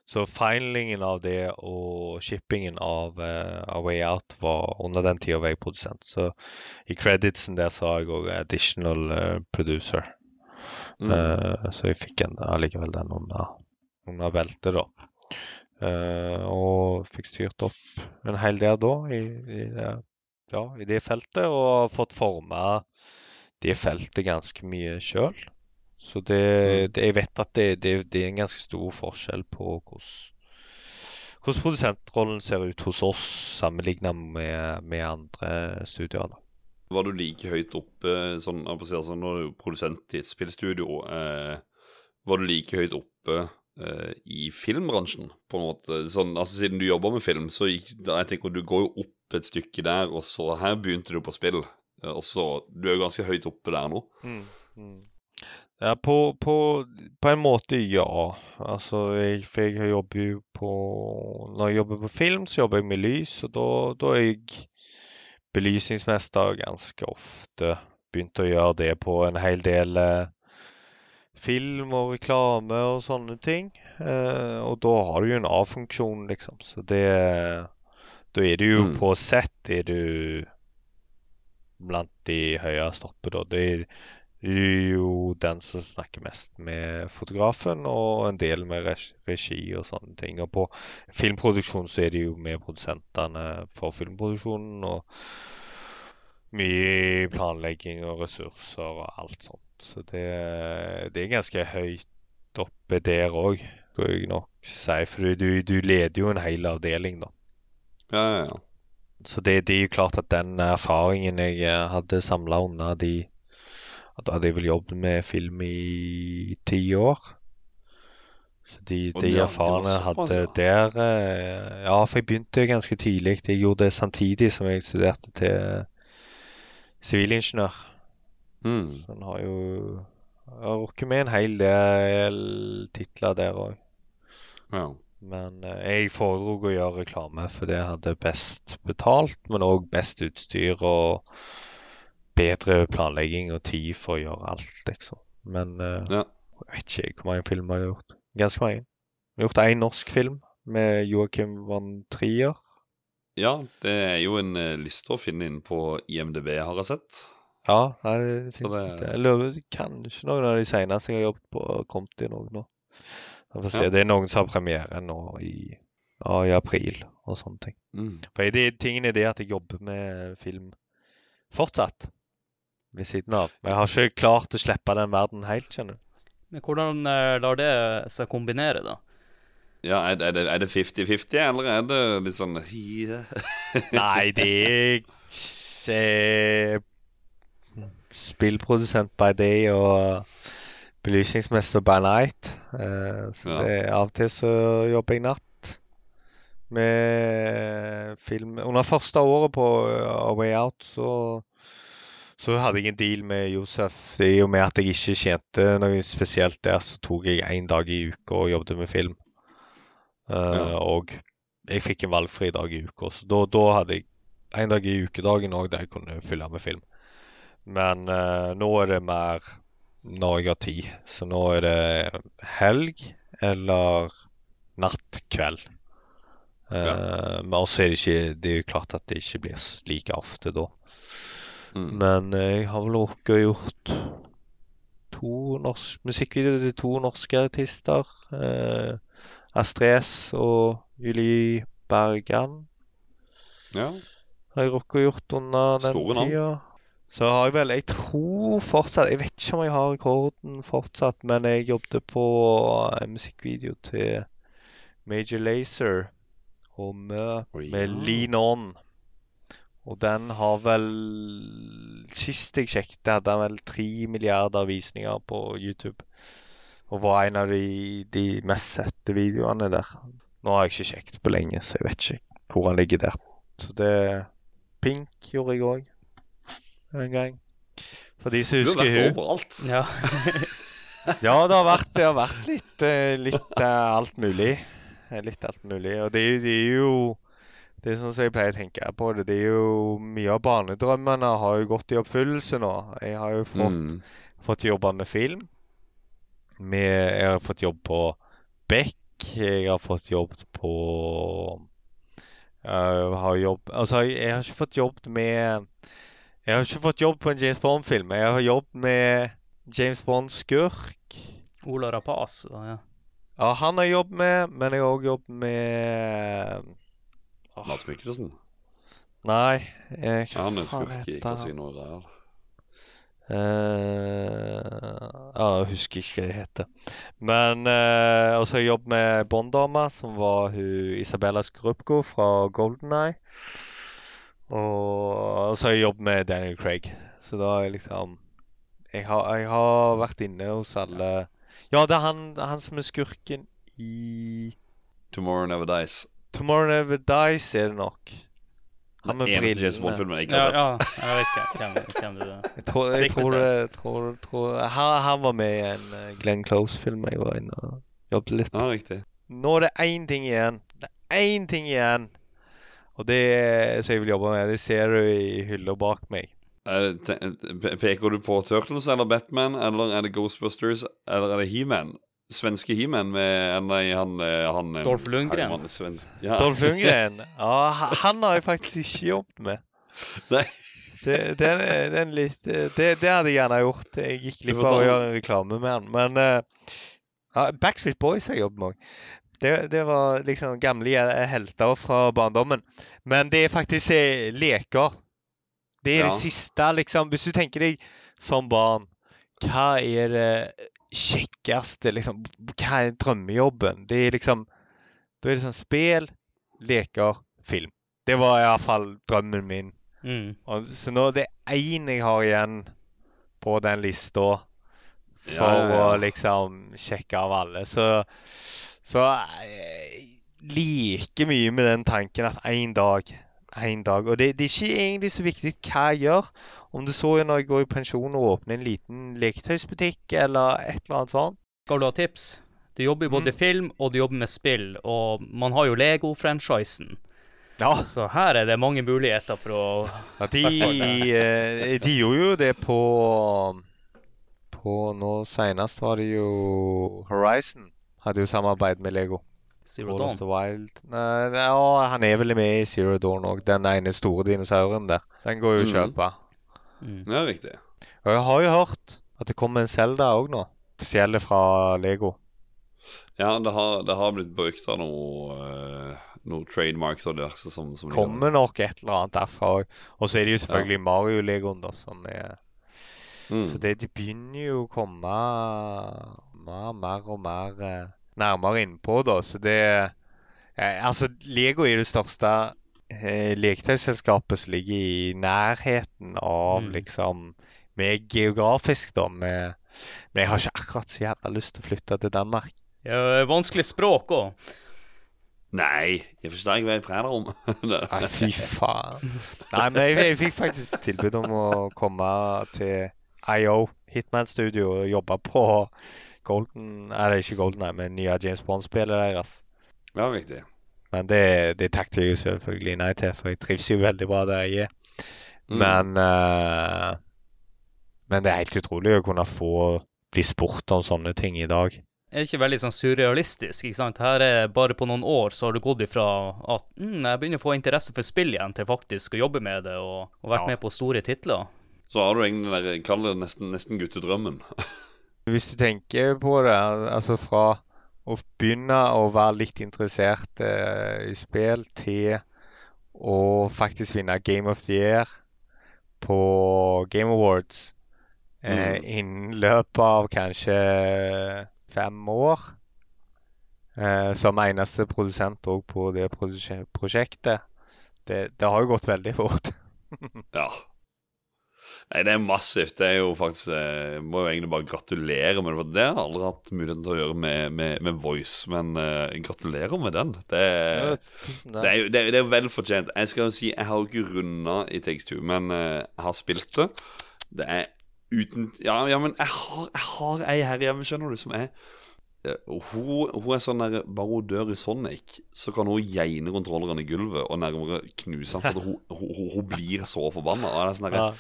Så finalingen av det og shippingen av, uh, av Way Out var under den tida var jeg produsent. Så i creditsen der har jeg òg additional uh, producer. mm, Uh, så jeg fikk en, allikevel den under, under beltet, da. Og fikk styrt opp en hel del da i, i, det, ja, i det feltet, og fått forma det feltet ganske mye sjøl. Så det, Mm. det, jeg vet at det, det, det er en ganske stor forskjell på hvordan, hvordan produsentrollen ser ut hos oss sammenlignet med, med andre studier. da. Var du like høyt oppe sånn, altså, når du er produsent i et spillstudio eh, Var du like høyt oppe eh, i filmbransjen, på en måte? Sånn, altså Siden du jobber med film, så gikk jeg tenker du går jo opp et stykke der, og så her begynte du på spill. Eh, Og så Du er jo ganske høyt oppe der nå. Mm. Ja, på, på, på en måte, ja. Altså, jeg, for jeg jobber jo på Når jeg jobber på film, så jobber jeg med lys, og da, da er jeg belysningsmester ganske ofte. Begynte å gjøre det på en hel del eh, film og reklame og sånne ting. Eh, og da har du jo en A-funksjon, liksom. Så det Da er du jo Mm. på sett er du blant de høyeste oppe, da. Det er er jo den som snakker mest med fotografen, og en del med regi og sånne ting. Og på filmproduksjon så er det jo med produsentene for filmproduksjonen, og mye planlegging og ressurser og alt sånt. Så det, det er ganske høyt oppe der òg, skal jeg nok si. For du, du leder jo en hel avdeling, da. Ja, ja, ja. Så det, det er jo klart at den erfaringen jeg eh, hadde samla under de at Da hadde jeg vel jobbet med film i ti år. Så de, de jeg hadde der eh, Ja, for jeg begynte ganske tidlig. Jeg gjorde det samtidig som jeg studerte til sivilingeniør. Mm. Så en har jo har rukket med en hel del titler der òg. ja. Men eh, jeg foredro å gjøre reklame, for det hadde best betalt, men òg best utstyr og bedre planlegging og tid for å gjøre alt, liksom. Men uh, Ja. jeg vet ikke hvor mange filmer jeg har gjort. Ganske mange. Vi har gjort én norsk film med Joakim van Trier. Ja, det er jo en uh, liste å finne inn på IMDb, har jeg sett. Ja, nei, det finnes det- ikke. Jeg lurer kanskje noen av de seneste jeg har jobbet på, har kommet inn òg nå. Vi får se. Ja. Det er noen som har premiere nå i, ja, i april og sånne ting. Mm. For det, tingen er det at jeg jobber med film fortsatt ved siden av. Men jeg har ikke klart å slippe den verden helt, skjønner du. Men hvordan eh, lar det seg kombinere, da? Ja, er, det- er 50-50, eller er det litt sånn. Nei, det er ikke Spillprodusent by day og belysningsmester by night. Eh, så Ja. det, av og til så jobber jeg natt med film. Under første året på A Way Out så, så hadde jeg en deal med Josef. I og med at jeg ikke tjente noe spesielt der, så tok jeg én dag i uka og jobbet med film. Uh, Ja. Og jeg fikk en valgfri dag i uka, så da, da hadde jeg en dag i ukedagen òg der jeg kunne fylle med film. Men uh, nå er det mer når jeg har tid. Så nå er det helg eller natt, kveld. Eh, Men også er det ikke Det er jo klart at det ikke blir like ofte da. Mm. Men eh, jeg har vel rukket å gjort to norsk, musikkvideoer til to norske artister. Eh, Astres og Julie Bergan Ja. har jeg rukket å gjort under den Store navn. tida. Så har jeg vel Jeg tror fortsatt Jeg vet ikke om jeg har rekorden fortsatt, men jeg jobbet på en musikkvideo til Major Lazer og Mø ja. med. Lean On. Og den har vel Sist jeg sjekket, hadde den vel tre milliarder visninger på YouTube. Og var en av de, de mest sette videoene der. Nå har jeg ikke sjekket på lenge, så jeg vet ikke hvor han ligger der. Så det Pink gjorde jeg òg en gang. For de som Du har husker vært hun. overalt. Ja. Ja, det har vært, det har vært litt, eh, litt eh, alt mulig. Litt alt mulig. Og det det er jo Det er sånn som jeg pleier å tenke på det. Det er jo Mye av barnedrømmene har jo gått i oppfyllelse nå. Jeg har jo fått, Mm. fått jobbe med film. Med, jeg har fått jobb på Beck. Jeg har fått jobb på Jeg har jobb Altså, jeg, jeg har ikke fått jobb med Jeg har ikke fått jobb på en James Bond-film. Jeg har jobb med James Bond-skurk. Ola Rapace. Ja. Ja, han har jobb med, men jeg har òg jobb med Mads Mikkelsen. Nei jeg, Ja, han er faen skurk i heter han? Casino Real. Eh, ja, jeg husker ikke hva det heter. Men uh, også har jeg jobbet med Bond-dama, som var hun Isabella Skrupko fra Golden Eye. Og, så har jeg jobbet med Daniel Craig. Så da er jeg liksom Jeg har, jeg har vært inne hos alle Ja, det er han, han som er skurken i Tomorrow Never Dies. Tomorrow Never Dies, er det nok. Han med eneste James brillene. Bond-filmen jeg ikke Ja, har sett. ja, jeg vet ikke hvem, hvem det. Jeg tror, jeg tror jeg tror, tror, han, han var med i en eh, Glenn Close-film jeg var inne og jobbet litt Ja, riktig. Nå er det én ting igjen. Det er én ting igjen. Og det som jeg vil jobbe med, det ser du i hylla bak meg. Er Peker du på Turtles eller Batman, eller er det Ghostbusters, eller er det He-Man? Svenske He-Man med Nei, han, eh, han eh, Dolph Lundgren. Herman, sven- Ja. Dolph Lundgren. Ja, han har jeg faktisk ikke jobbet med. Nei. Det, den, den litt, det, det hadde jeg gjerne gjort. Jeg gikk litt bare og gjøre en reklame med han. Men eh, ja, Backstreet Boys har jeg jobbet med òg. Det, det var liksom gamle helter fra barndommen. Men det er faktisk leker. Det er Ja. det siste, liksom. Hvis du tenker deg som barn, hva er det kjekkeste, liksom? Hva er drømmejobben? Det er liksom Da er det sånn spill, leker, film. Det var iallfall drømmen min. Mm. Og, så nå det er én jeg har igjen på den lista for Ja, ja, ja. å liksom sjekke av alle. Så, så eh, like mye med den tanken at én dag en dag. Og det, det er ikke egentlig så viktig hva jeg gjør. Om du så når jeg går i pensjon og åpner en liten leketøysbutikk eller et eller annet sånt. Skal du ha tips? Du jobber både Mm. film og du jobber med spill, og man har jo Lego-franchisen. Ja, Så her er det mange muligheter for å ja de, eh, de gjorde jo det på På nå senest var det jo Horizon. Hadde jo samarbeid med Lego. Zero Dawn. Nei, ja, han er vel med i Zero Dawn òg. Den ene store dinosauren der. Den går jo å Mhm. kjøpe. Mm. Ja, riktig. Og jeg har jo hørt at det kommer en Zelda òg nå. Offisielle fra Lego. Ja, det har, det har blitt brukt av noe, eh, noe trademarks og diverse som, som Kommer nok et eller annet derfra òg. Og så er det jo selvfølgelig Mario-legoen, da, som er Mm. Så det, de begynner jo å komme mer, mer og mer eh, nærmere innpå, da. Så det eh, Altså, Lego er det største leketøyselskapet som ligger i nærheten av Mm. liksom Med geografisk, da. Med, men jeg har ikke akkurat så jævla lyst til å flytte til Danmark. Ja, vanskelig språk òg. Nei, jeg forstår ikke hva jeg prater om. Nei, fy faen. Nei, men jeg, jeg fikk faktisk tilbud om å komme til IO, Hitman Studio, og jobbe på Golden Eller ikke Golden, nei, men nye James Bond-spillet deres. ja, riktig. Men det, det takker jeg selvfølgelig nei til, for jeg trives jo veldig bra der jeg er. Mm. Men uh, Men det er helt utrolig å kunne få bli spurt om sånne ting i dag. Det Er ikke veldig sånn surrealistisk? ikke sant? Her er Bare på noen år så har du gått ifra at mm, jeg begynner å få interesse for spill igjen, til faktisk å jobbe med det og, og vært Ja. med på store titler. Så har du egentlig den der, kall det nesten, nesten guttedrømmen. Hvis du tenker på det, altså fra å begynne å være litt interessert eh, i spill til å faktisk vinne Game of the Year på Game Awards eh, Mm. innen løpet av kanskje fem år. Eh, som eneste produsent òg på det prosje- prosjektet. Det, det har jo gått veldig fort. Ja. Nei, det er massivt. Det er jo faktisk Jeg må jo egentlig bare gratulere med det. For det har jeg aldri hatt muligheten til å gjøre med, med, med Voice, men uh, gratulerer med den. Det, Ja, det er jo det er, det er vel fortjent. Jeg skal jo si, jeg har jo ikke runda i Takes Two, men uh, jeg har spilt det. Det er uten Ja, ja men jeg har, jeg har ei her hjemme, skjønner du, som er eh, hun, hun er sånn der Bare hun dør i Sonic, så kan hun geine kontrolleren i gulvet og nærmere knuse han For hun, hun, hun, hun blir så forbanna. Og det er sånn der, Ja.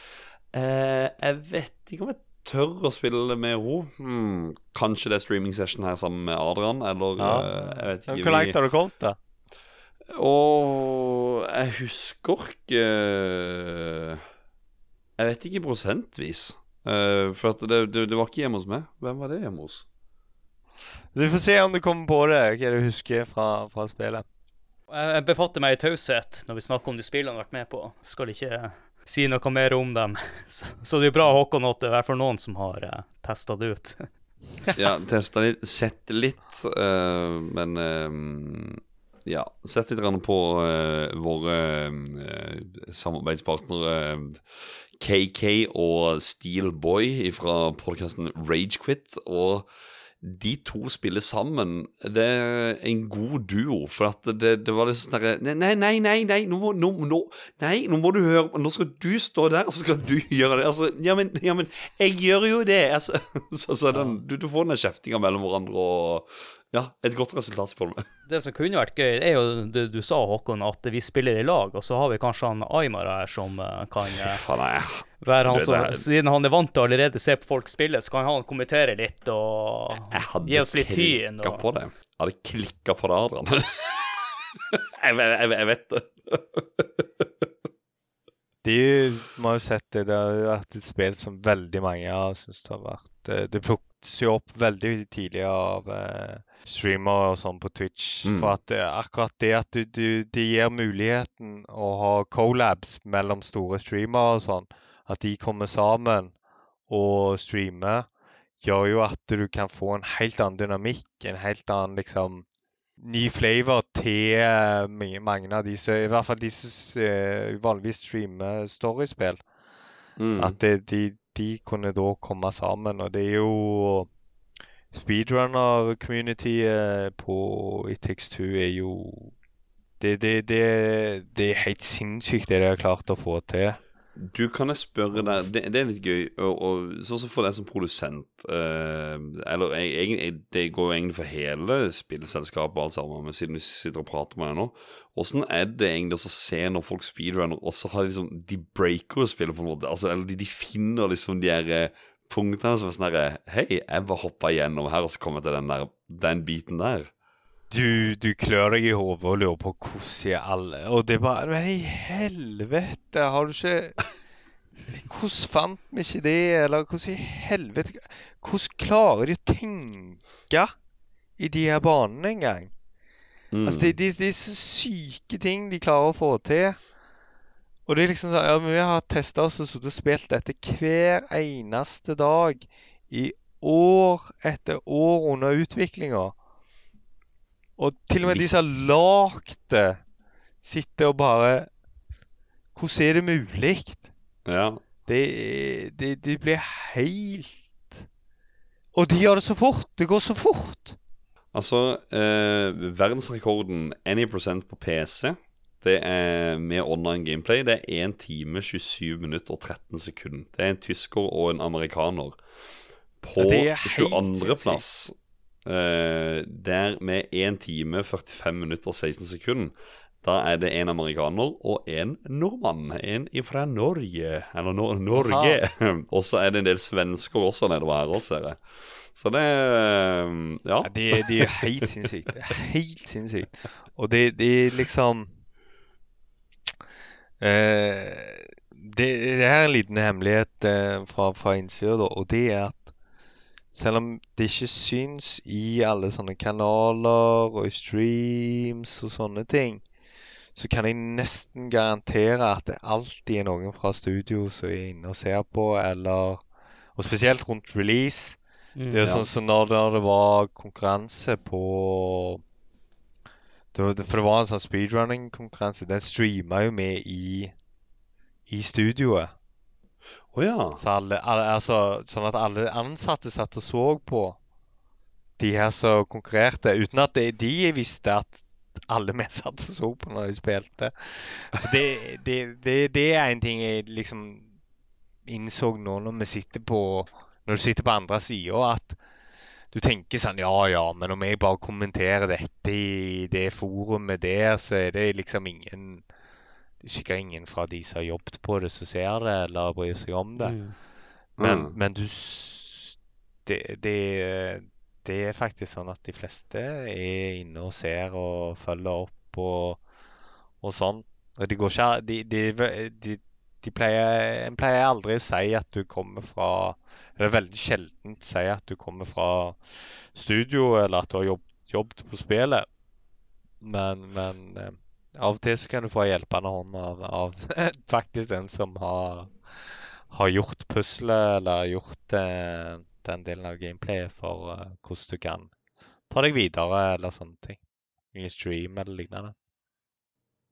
Eh, jeg vet ikke om jeg tør å spille med henne. Hmm, kanskje det er streaming session her sammen med Adrian, eller Ja. eh, jeg vet ikke. Hvor langt har du kommet, da? Og jeg husker ikke Jeg vet ikke prosentvis. Eh, for at det, det, det var ikke hjemme hos meg. Hvem var det hjemme hos? Du får se om du kommer på det, hva du husker fra, fra spillet. Jeg jeg befatter meg i taushet når vi snakker om de spillene jeg har vært med på. Skal ikke si noe mer om dem. Så, så det er bra, Håkon, at det er for noen som har uh, testa det ut. Ja, testa litt, sett litt, uh, men uh, Ja, sett litt på uh, våre eh, samarbeidspartnere eh, KK og Steelboy fra podkasten Ragequit. Og de to spiller sammen. Det er en god duo, for at det, det var litt sånn derre Nei, nei, nei, nei, nå må, nå, nå, nei, nå må du høre Nå skal du stå der, og så skal du gjøre det. Altså, ja, men, ja, men jeg gjør jo det. Altså, så, så den, du, du får den kjeftinga mellom hverandre og Ja, et godt resultat, spør du meg. Det som kunne vært gøy, er jo det du sa, Håkon, at vi spiller i lag. Og så har vi kanskje han Aymar her som eh, kan Fy eh, faen, jeg være han som Siden han er vant til å allerede se på folk spille, så kan han kommentere litt og gi oss litt tyn. klikka Og... på det. Jeg hadde klikka på det, Adrian. jeg, jeg, jeg, jeg vet det. De må jo sett det. Det har vært et spill som veldig mange har syntes det har vært eh, Det plukkes jo opp veldig tidlig av eh, streamere og sånn på Twitch. Mm. For at akkurat det at du, du, det gir muligheten å ha collabs mellom store streamere og sånn, at de kommer sammen og streamer, gjør jo at du kan få en helt annen dynamikk, en helt annen liksom ny flavor til eh, mange av disse, i hvert fall de som eh, vanligvis streamer storiespill. Mm. At de, de kunne da komme sammen. Og det er jo Speedrunner-communityet på It Takes Two er jo det, det, det, det er helt sinnssykt det de har klart å få til. Du, kan jeg spørre deg Det, det er litt gøy. Og, og Sånn som for deg som produsent eh, Eller jeg, jeg, det går jo egentlig for hele spillselskapet, alt sammen, men siden vi sitter og prater med deg nå Åssen er det egentlig å se når folk speedrunner, og så har de liksom De breaker å spille på en måte? Altså, eller de, de finner liksom de her eh, punktene som er sånn herre Hei, jeg bare hoppa gjennom her, og så kom jeg til den, der, den biten der. Du, du klør deg i hodet og lurer på hvordan i alle Og det er bare Men i helvete, har du ikke Hvordan fant vi ikke det? Eller hvordan i helvete Hvordan klarer de å tenke i de her banene engang? Mm. Altså, det, det, det er så syke ting de klarer å få til. Og det er liksom sånn Ja, men vi har testa oss og sittet og spilt dette hver eneste dag i år etter år under utviklinga. Og til og med de som har lagd det, sitter og bare Hvordan er det mulig? Ja. Det, det, de blir helt Og de gjør det så fort! Det går så fort! Altså, eh, verdensrekorden any percent på PC det er med online gameplay. Det er 1 time, 27 minutter og 13 sekunder. Det er en tysker og en amerikaner. På 22.-plass der med 1 time, 45 minutter og 16 sekunder, da er det en amerikaner og en nordmann. En fra Norge. Eller Nor Norge. og så er det en del svensker også nedover her også, ser jeg. Så det Ja. Ja, det, det er helt sinnssykt. Det er helt sinnssykt. Og det, det er liksom eh, det, det er en liten hemmelighet eh, fra, fra innsida. Og det er at selv om det ikke syns i alle sånne kanaler og i streams og sånne ting, så kan jeg nesten garantere at det alltid er noen fra studio som er inne og ser på, eller Og spesielt rundt release. Mm. Det er jo Ja. sånn som når det, det var konkurranse på det var, For det var en sånn speedrunning-konkurranse. Den streama jo med i, i studioet. Å ja. Så alle, alle, altså, sånn at alle ansatte satt og så på de her som konkurrerte, uten at de, de visste at alle vi satt og så på når de spilte. Så det, det, det, det er en ting jeg liksom innså nå når vi sitter på Når du sitter på andre sida, at du tenker sånn Ja, ja, men om jeg bare kommenterer dette i det forumet der, så er det liksom ingen sikkert ingen fra de som har jobbet på det, som ser det eller bryr seg om det. Mm. Men, Mm. men du det, det, det er faktisk sånn at de fleste er inne og ser og følger opp og, og sånn. Og de går ikke de, de, de, de pleier, En pleier aldri å si at du kommer fra Eller veldig sjeldent si at du kommer fra studio, eller at du har jobb, jobbet på spillet. Men, men eh, av og til så kan du få en hjelpende hånd av, av faktisk den som har har gjort puslet eller gjort eh, den delen av gameplayet for eh, hvordan du kan ta deg videre eller sånne ting. I stream eller lignende.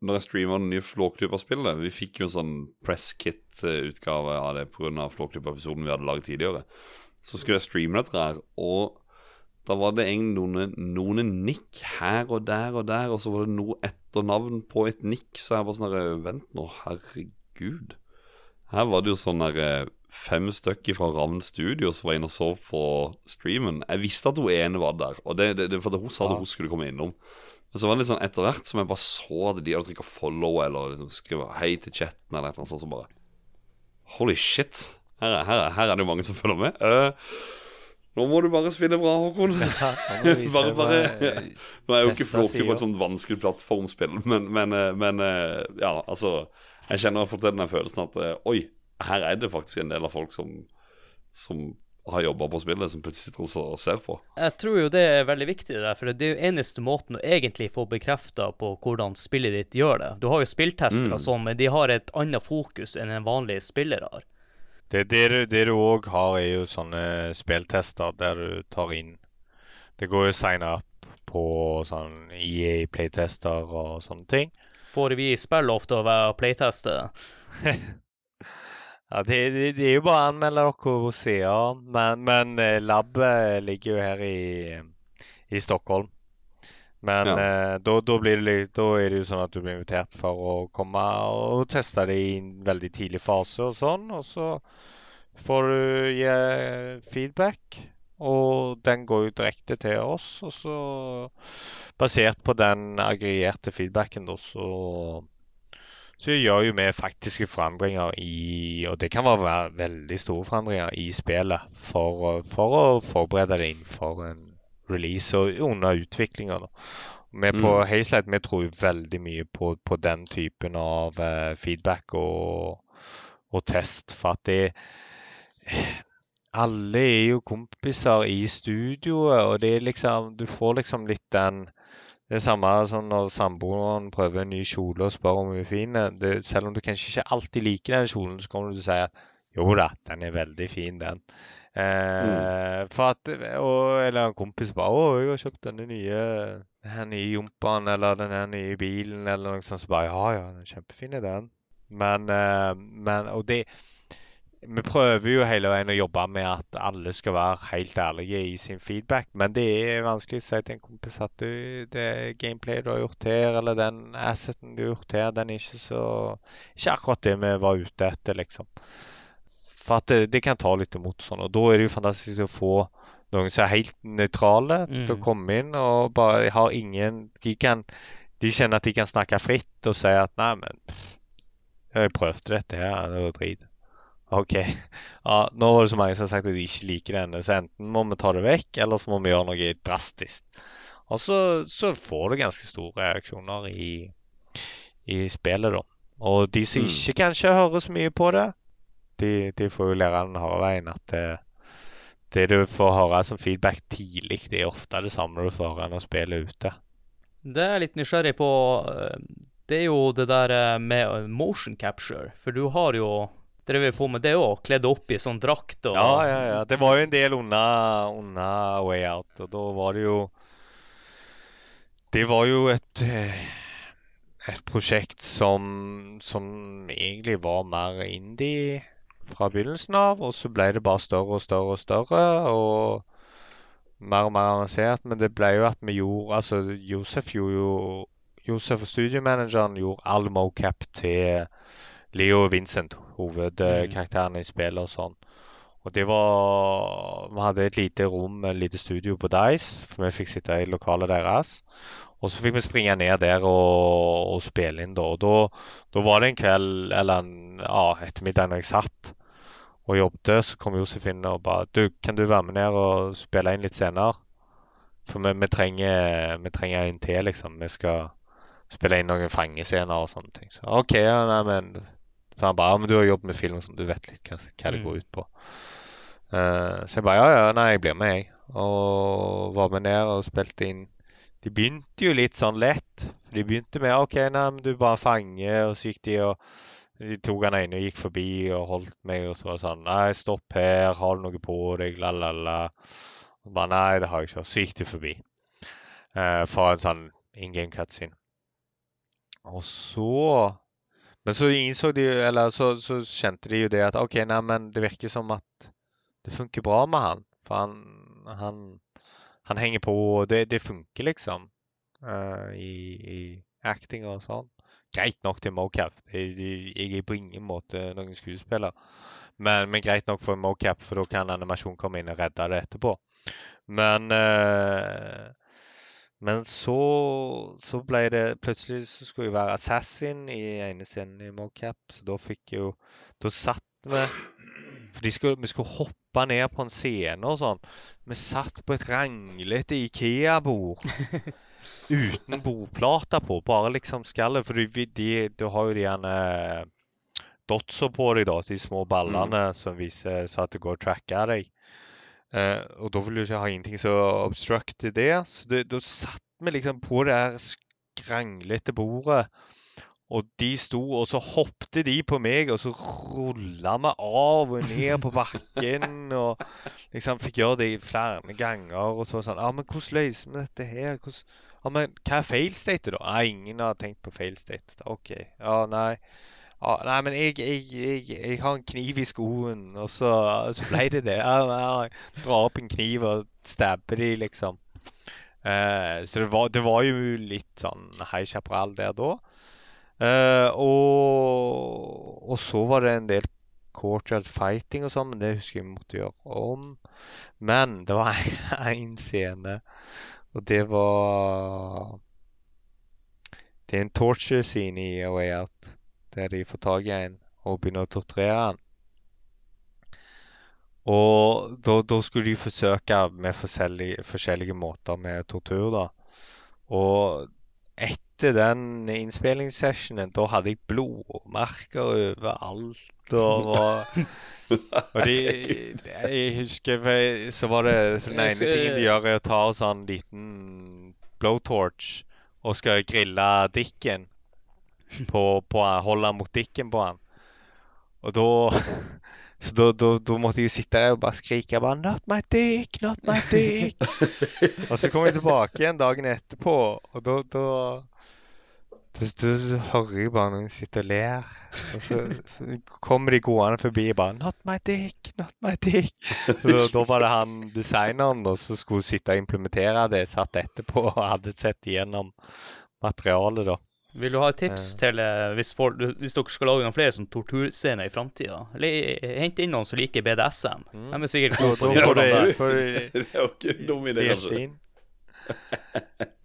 Når jeg streama det nye Flåklypa-spillet Vi fikk jo en sånn press kit-utgave av det pga. Flåklypa-episoden vi hadde laget tidligere. Så skulle jeg streame dette her, og da var det egentlig noen, noen nikk her og der og der, og så var det noe etternavn på et nikk, så jeg var sånn der Vent nå, herregud. Her var det jo sånn der eh, fem stykker fra Ravn Studio som var inne og så på streamen. Jeg visste at hun ene var der, og det, det, det, for hun sa at hun skulle komme innom. Men så var det litt sånn etter hvert som jeg bare så at de hadde trykka follow eller liksom skriver hei til chatten eller et eller annet sånt, så bare Holy shit. Her, er- her, er- her er det jo mange som følger med. Eh, nå må du bare spille bra, Håkon. Bare- bare- Nå er jo ikke Flåke på et sånt vanskelig plattformspill, men, men, eh, men eh, ja, altså Jeg kjenner for den følelsen at eh, oi, her er det faktisk en del av folk som, som har jobba på spillet, som plutselig sitter og ser på. Jeg tror jo det er veldig viktig, der, for det er jo eneste måten å egentlig få bekrefta på hvordan spillet ditt gjør det. Du har jo spilltester Mm. og sånn, men de har et annet fokus enn en vanlig spiller har. Det, det, du- det du òg har, er jo sånne spilltester der du tar inn Det går jo å signe opp på sånn EA playtester og sånne ting. Får vi spill ofte å være playtester? Ja, det, det, det er jo bare å anmelde dere hos sida, men, men eh, labbet ligger jo her i, i Stockholm. Men Ja. eh, da, da, blir det da er det jo sånn at du blir invitert for å komme og teste det i en veldig tidlig fase og sånn. Og så får du gi feedback, og den går jo direkte til oss. Og så, basert på den aggregerte feedbacken, da, så så gjør jo vi faktiske forandringer i Og det kan være veldig store forandringer i spillet for, for å forberede det innenfor for en release og under utviklinga. Vi på Mm. Hazelight vi tror veldig mye på, på den typen av uh, feedback og, og test. For at det Alle er jo kompiser i studioet, og det er liksom Du får liksom litt den det er samme som når samboeren prøver en ny kjole og spør om hun er fin. Selv om du kanskje ikke alltid liker den kjolen, så kommer du til å si at jo da, den er veldig fin, den. Eh, for at, og, eller en kompis bare 'Å, jeg har kjøpt denne nye den nye jumpaen eller den nye bilen', eller noe sånt. Så bare 'Ja, ja, den er kjempefin, er den'. Men, eh, men Og det Vi prøver jo hele veien å jobbe med at alle skal være helt ærlige i sin feedback, men det er vanskelig å si til en kompis at du, det gameplayet du har gjort her, eller den asseten du har gjort her, den er ikke så Ikke akkurat det vi var ute etter, liksom. For at det, det kan ta litt imot sånn, og da er det jo fantastisk å få noen som er helt nøytrale til å Mm. komme inn og bare har ingen De kan de kjenner at de kan snakke fritt og si at 'nei, men jeg prøvde dette her, det var drit'. OK. Ja, nå var det så mange som har sagt at de ikke liker denne, så enten må vi ta det vekk, eller så må vi gjøre noe drastisk. Og så, så får du ganske store reaksjoner i, i spillet, da. Og de som Mm. ikke kanskje hører så mye på det, de, de får jo lære den harde veien at det, det du får høre som feedback tidlig, det er ofte det samme du får høre når spillet er ute. Det er jeg litt nysgjerrig på. eh, Det er jo det der eh, med motion capture. For du har jo drevet på med det òg. Kledd opp i sånn drakt og Ja, ja, ja. Det var jo en del unna, unna Way Out, og da var det jo Det var jo et eh, et prosjekt som, som egentlig var mer indie fra begynnelsen av, og så ble det bare større og større og større, og mer og mer avansert. Men det ble jo at vi gjorde Altså, Josef gjorde jo Josef og studiemanageren gjorde all mocap til Leo og Vincent, hovedkarakteren i spillet og sånn. Og det var Vi hadde et lite rom, et lite studio på Dice, for vi fikk sitte i lokalet deres. Og så fikk vi springe ned der og, og spille inn, da. Og da, var det en kveld, eller en ja, ettermiddag når jeg satt og jobbet, så kom Josefine og bare Du, kan du være med ned og spille inn litt senere? For vi, vi, trenger, vi trenger en til, liksom. Vi skal spille inn noen fangescener og sånne ting. Så OK, ja, nei, men For han bare Ja, men du har jobbet med film, sånn, du vet litt hva, hva det Mm. går ut på. Uh, så jeg bare Ja, ja, nei, jeg blir med, jeg. Og var med ned og spilte inn De begynte jo litt sånn lett. De begynte med OK, nei, men du bare fanger, og så gikk de og de tok han ene og gikk forbi og holdt meg, og så var det sånn Nei, stopp her, har du noe på deg, la, la, la. Og bare Nei, det har jeg ikke. Og så gikk de forbi. Eh, for en sånn in game cutscene. Og så Men så innså de Eller så, så kjente de jo det at OK, nei, men det virker som at det funker bra med han. For han, han, han henger på, og det, det funker, liksom. eh, i, i acting og sånn. Greit nok til mocap. Jeg, jeg er på ingen måte noen skuespiller. Men, men greit nok for mocap, for da kan animasjon komme inn og redde det etterpå. Men eh, Men så, så ble det Plutselig så skulle jeg være assassin i ene scenen i mocap, så da fikk jeg jo Da satt vi For skulle, vi skulle hoppe ned på en scene og sånn. Vi satt på et ranglete Ikea-bord uten bordplater på, bare liksom skallet. For du har jo de gjerne dotser på deg, da, de små ballene som viser så at det går å tracke deg. Eh, og da vil du ikke ha ingenting som obstructer det. Så det, da satt vi liksom på det her skranglete bordet. Og de sto, og så hoppte de på meg, og så rulla vi av og ned på bakken. Og liksom fikk gjøre det flere ganger. Og så var det sånn Ja, men hvordan løser vi dette her? Hvordan, ja, men hva er failstate, da? Nei, ingen har tenkt på failstate. OK. Ja, nei. Ja, nei, men jeg, jeg, jeg, jeg har en kniv i skoen, og så, så ble det det. Ja, jeg, drar opp en kniv og stabber de, liksom. Eh, så det var, det var jo litt sånn Hei chaparral der da. Eh, og, og så var det en del courtyard fighting og sånn, men det husker jeg vi måtte gjøre om. Men det var én scene, og det var Det er en torture scene i A Way Out, der de får tak i en og begynner å torturere han. Og da, da skulle de forsøke med forskjellige, forskjellige måter med tortur, da. Og etter den innspillingssessionen, da hadde jeg blodmerker overalt. Og, var, og de Jeg husker Så var det Den ene tingen de gjør, er å ta en sånn liten blowtorch og skal grille dikken på, på Holde mot dikken på han. Og da Så da, da, da, måtte jeg jo sitte der og bare skrike bare 'Not my dick! Not my dick!' og så kom jeg tilbake igjen dagen etterpå, og da, da, da, da hører jeg bare noen sitte og ler. Og så kommer de gående forbi og bare 'Not my dick! Not my dick!' Og da, var det han designeren som skulle sitte og implementere det, satt etterpå og hadde sett igjennom materialet, da. Vil du ha et tips til eh, hvis, folk, hvis, dere skal lage noen flere sånn torturscener i framtida? Hent inn noen som liker BDSM. Mm. De er sikkert gode på det. det, er jo ikke en dum idé, kanskje.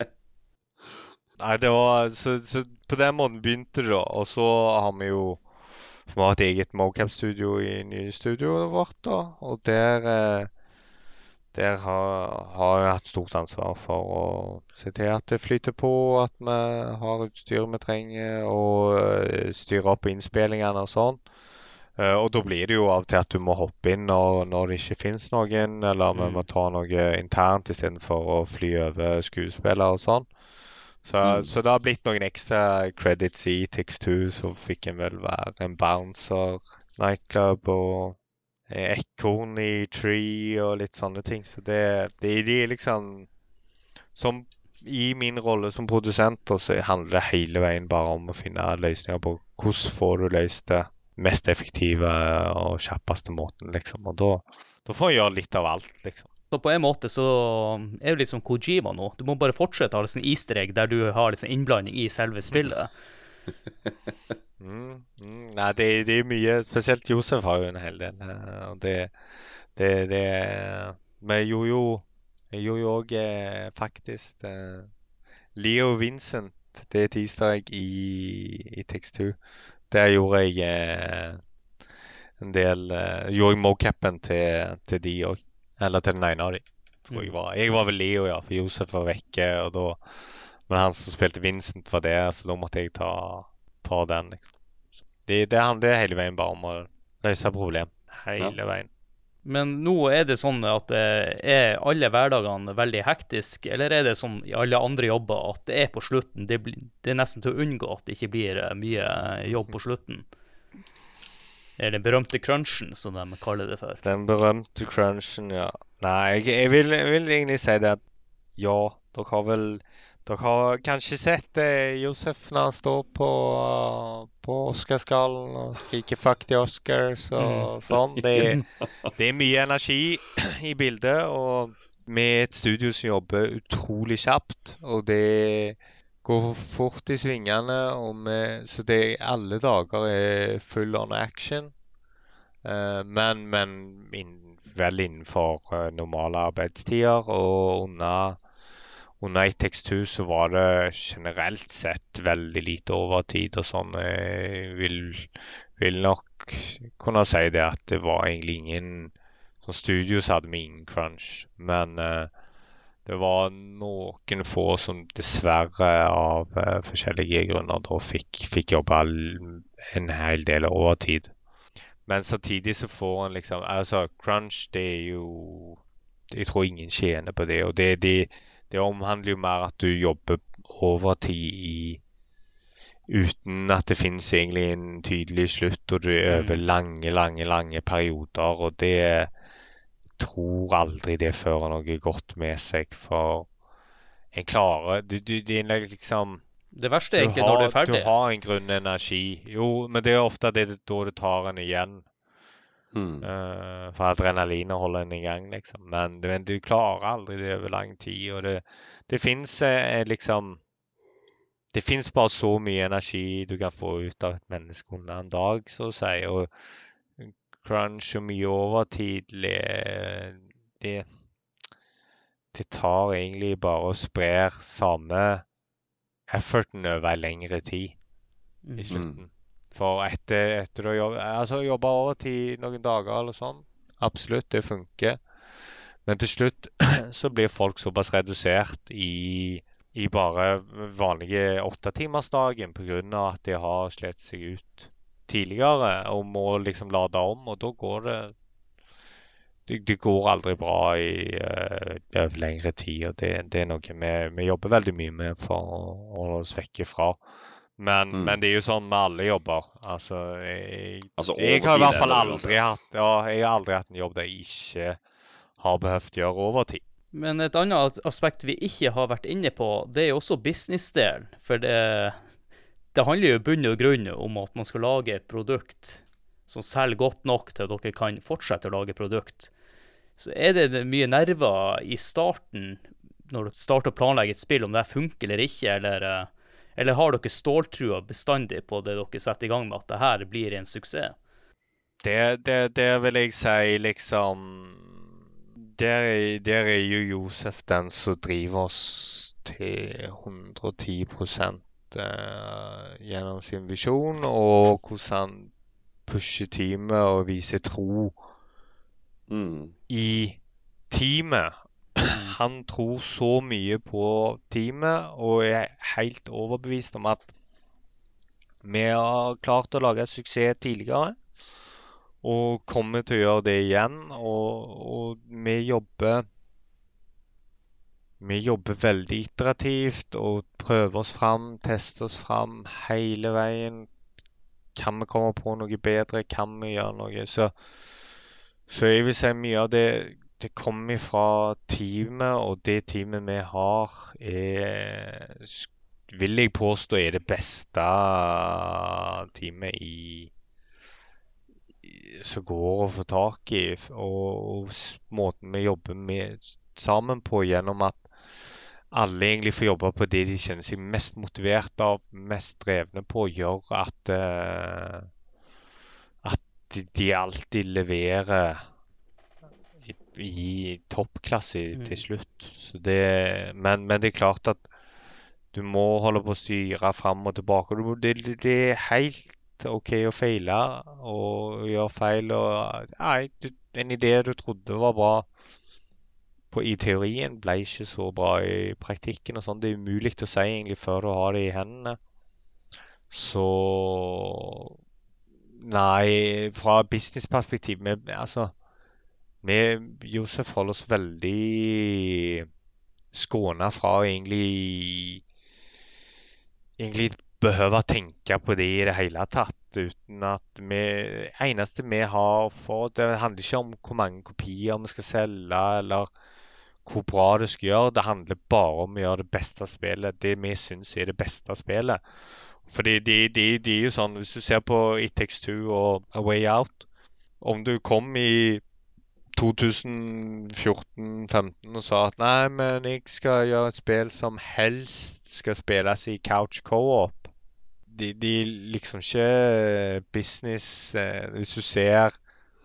Nei, det var så, så, på den måten begynte det, da. Og så har vi jo vi har et eget mocap-studio i nye studioet vårt, da. Og der eh, der har, har, jeg hatt stort ansvar for å se til at det flyter på, at vi har utstyret vi trenger, og uh, styre opp innspillingene og sånn. Uh, og da blir det jo av og til at du må hoppe inn når, når det ikke finnes noen, eller vi mm. må ta noe internt istedenfor å fly over skuespillere og sånn. Så, mm. så, det har blitt noen ekstra credits i Tix2, så fikk en vel være en bouncer, nightclub og ekorn i Tree og litt sånne ting. Så det, det, de liksom Som i min rolle som produsent så handler det hele veien bare om å finne løsninger på hvordan får du løst det mest effektive og kjappeste måten, liksom. Og da, da får jeg gjøre litt av alt, liksom. Så på en måte så er det liksom som Kojima nå. Du må bare fortsette å ha liksom easter egg der du har liksom innblanding i selve spillet. Mm, mm, nei, det, det, er mye Spesielt Josef har jo en hel del. Eh, og det, det, det Med Jojo Jojo òg eh, faktisk eh, Leo Vincent, det er et easter egg i, i Text2. Der gjorde jeg en del Gjorde jeg mocapen til, til de òg. Eller til den ene av dem. Tror jeg, mm. var. jeg var vel Leo, ja, for Josef var vekke. og da Men han som spilte Vincent, var der, så da måtte jeg ta ta den. Liksom. Det, det handler hele veien bare om å løse problem. Hele ja. veien. Men nå er det sånn at er alle hverdagene veldig hektiske, eller er det som i alle andre jobber at det er på slutten? Det, det er nesten til å unngå at det ikke blir eh, mye eh, jobb på slutten. Det er den berømte crunchen, som de kaller det for. Den berømte crunchen, ja. Nei, jeg, jeg, vil, jeg vil, egentlig si det at ja, dere har vel dere har kanskje sett eh, Josef når han står på, på Oscarskallen og skriker 'fuck the Oscars' og mm. sånn. Det, det, er mye energi i bildet. Og med et studio som jobber utrolig kjapt, og det går fort i svingene. Med, så det alle dager er full on action. Uh, men, men in, vel innenfor uh, normale arbeidstider og under under Atex 2 så var det generelt sett veldig lite overtid og sånn. Jeg vil, vil, nok kunne si det at det var egentlig ingen Som studio så hadde vi ingen crunch. Men uh, det var noen få som dessverre av uh, forskjellige grunner da fikk, fikk jobbe en hel del overtid. Men samtidig så får en liksom Altså, crunch, det er jo Jeg tror ingen tjener på det. Og det, det det omhandler jo mer at du jobber overtid i uten at det finnes egentlig en tydelig slutt, og du er over mm. lange, lange, lange perioder. Og det tror aldri det fører noe godt med seg, for en klarer du, du, Det er liksom Det verste er ikke har, når du er ferdig. Du har en grunn energi. Jo, men det er ofte det, da det tar en igjen. Mm. Uh, for adrenalinet holder en i gang, liksom. Men, men du klarer aldri det over lang tid. Og det, det fins eh, liksom Det fins bare så mye energi du kan få ut av et menneske under en dag, så å si. Og crunch og mye overtidlig det, det tar egentlig bare og sprer samme efforten over en lengre tid Mm. i slutten. For etter, etter å jobbe, altså jobbe overtid noen dager eller sånn, absolutt, det funker. Men til slutt så blir folk såpass redusert i, i bare vanlige åttetimersdagen pga. at de har slitt seg ut tidligere og må liksom lade om, og da går det det, det går aldri bra i uh, lengre tid, og det, det er noe vi, vi jobber veldig mye med for å holde oss vekke fra. Men, Mm. men det er jo sånn med alle jobber. Altså, jeg, Altså, jeg har i hvert fall aldri hatt ja, jeg har aldri hatt en jobb der jeg ikke har behøvd gjøre overtid. Men et annet aspekt vi ikke har vært inne på, det er jo også businessdelen. For det, det handler jo i bunn og grunn om at man skal lage et produkt som selger godt nok til at dere kan fortsette å lage produkt. Så er det mye nerver i starten når du starter å planlegge et spill, om det funker eller ikke, eller, eh, eller har dere ståltrua bestandig på det dere setter i gang med, at det her blir en suksess? Det, det, det vil jeg si liksom der er, der er jo Josef den som driver oss til 110 eh, gjennom sin visjon, og hvordan han pusher teamet og viser tro Mm. i teamet. Han tror så mye på teamet og er helt overbevist om at vi har klart å lage suksess tidligere. Og kommer til å gjøre det igjen. Og, og vi jobber Vi jobber veldig iterativt og prøver oss fram, tester oss fram hele veien. Kan vi komme på noe bedre? Kan vi gjøre noe? Så, så jeg vil si mye av det det kommer fra teamet, og det teamet vi har, er Vil jeg påstå er det beste teamet i som går å få tak i. Og, og måten vi jobber med, sammen på gjennom at alle egentlig får jobbe på det de kjenner seg mest motivert av, mest drevne på, gjør at uh, at de, alltid leverer i, i toppklasse Mm. til slutt. Så det, men, men det er klart at du må holde på å styre fram og tilbake. Du må, det, det er helt OK å feile og gjøre feil. Og, nei, du, en idé du trodde var bra på, i teorien, ble ikke så bra i praktikken. og sånn. Det er umulig å si egentlig før du har det i hendene. Så Nei, fra businessperspektiv vi, Altså, vi Josef holder oss veldig skåna fra å egentlig egentlig behøve å tenke på det i det hele tatt. Uten at vi eneste vi har for Det handler ikke om hvor mange kopier vi skal selge, eller hvor bra du skal gjøre. Det handler bare om å gjøre det beste spillet. Det vi syns er det beste spillet. Fordi de, de, de er jo sånn Hvis du ser på It Takes Two og A Way Out Om du kom i 2014-15 og sa at nei, men jeg skal gjøre et spill som helst skal spilles i couch co-op. De, de liksom ikke business eh, Hvis du ser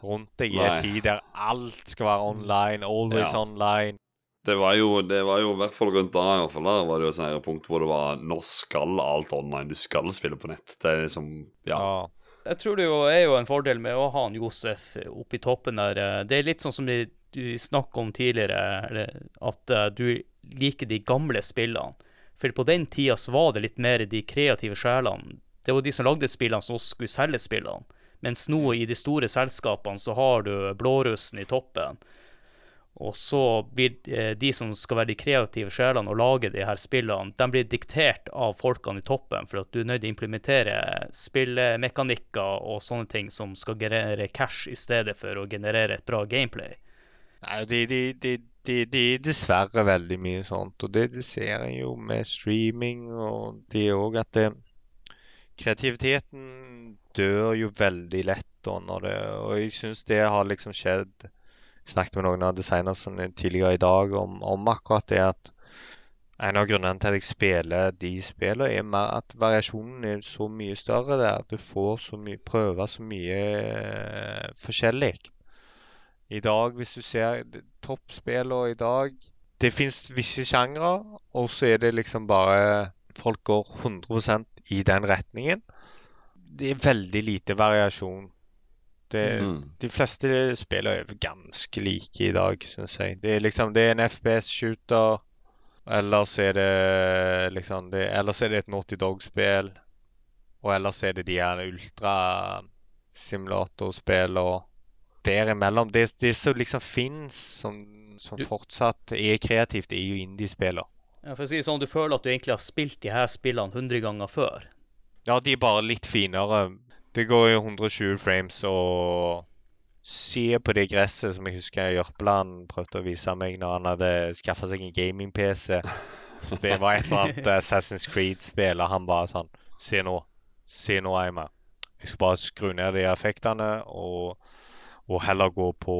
rundt deg i en tid der alt skal være online, always Ja. online Det var jo det var jo i hvert fall rundt da i hvert fall der var det jo et punkt hvor det var Nå skal alt online. Du skal spille på nett. Det er liksom Ja. Ja. Jeg tror det jo er jo en fordel med å ha en Josef oppe i toppen der. Eh, Det er litt sånn som vi, du snakket om tidligere, at eh, du liker de gamle spillene. For på den tida så var det litt mer de kreative sjelene. Det var de som lagde spillene som også skulle selge spillene. Mens nå i de store selskapene så har du blårussen i toppen. Og så blir eh, de som skal være de kreative sjelene og lage de her spillene, de blir diktert av folkene i toppen, for at du er nødt til å implementere spillemekanikker og sånne ting som skal generere cash i stedet for å generere et bra gameplay. Nei, de, de, de, de, de er dessverre veldig mye sånt, og det, det ser en jo med streaming, og det òg at det, kreativiteten dør jo veldig lett da det Og jeg syns det har liksom skjedd snakket med noen av designerne tidligere i dag om, om akkurat det at en av grunnene til at jeg spiller de spillene, er mer at variasjonen er så mye større der. Du får så mye, prøve så mye eh, forskjellig. I dag, hvis du ser toppspillene i dag Det fins visse sjangre, og så er det liksom bare Folk går 100% i den retningen. Det er veldig lite variasjon. Det, Mm. De fleste spiller er ganske like i dag, syns jeg. Det er liksom Det er en FPS-shooter. Ellers er det liksom det, Ellers er det et Naughty Dog-spill. Og ellers er det de her ultrasimulatorspill og derimellom. Det, det som liksom fins som, som Du- fortsatt er kreativt, er jo indiespiller. Ja, for å si sånn, Du føler at du egentlig har spilt de her spillene 100 ganger før? Ja, de er bare litt finere. Det går i 120 frames, og se på det gresset som jeg husker Jørpeland prøvde å vise meg når han hadde skaffa seg en gaming-PC. Så Det var et eller annet Assassin's Creed-spill, og han bare sånn Se nå. Se nå, Eimer. Jeg skal bare skru ned de effektene og, og heller gå på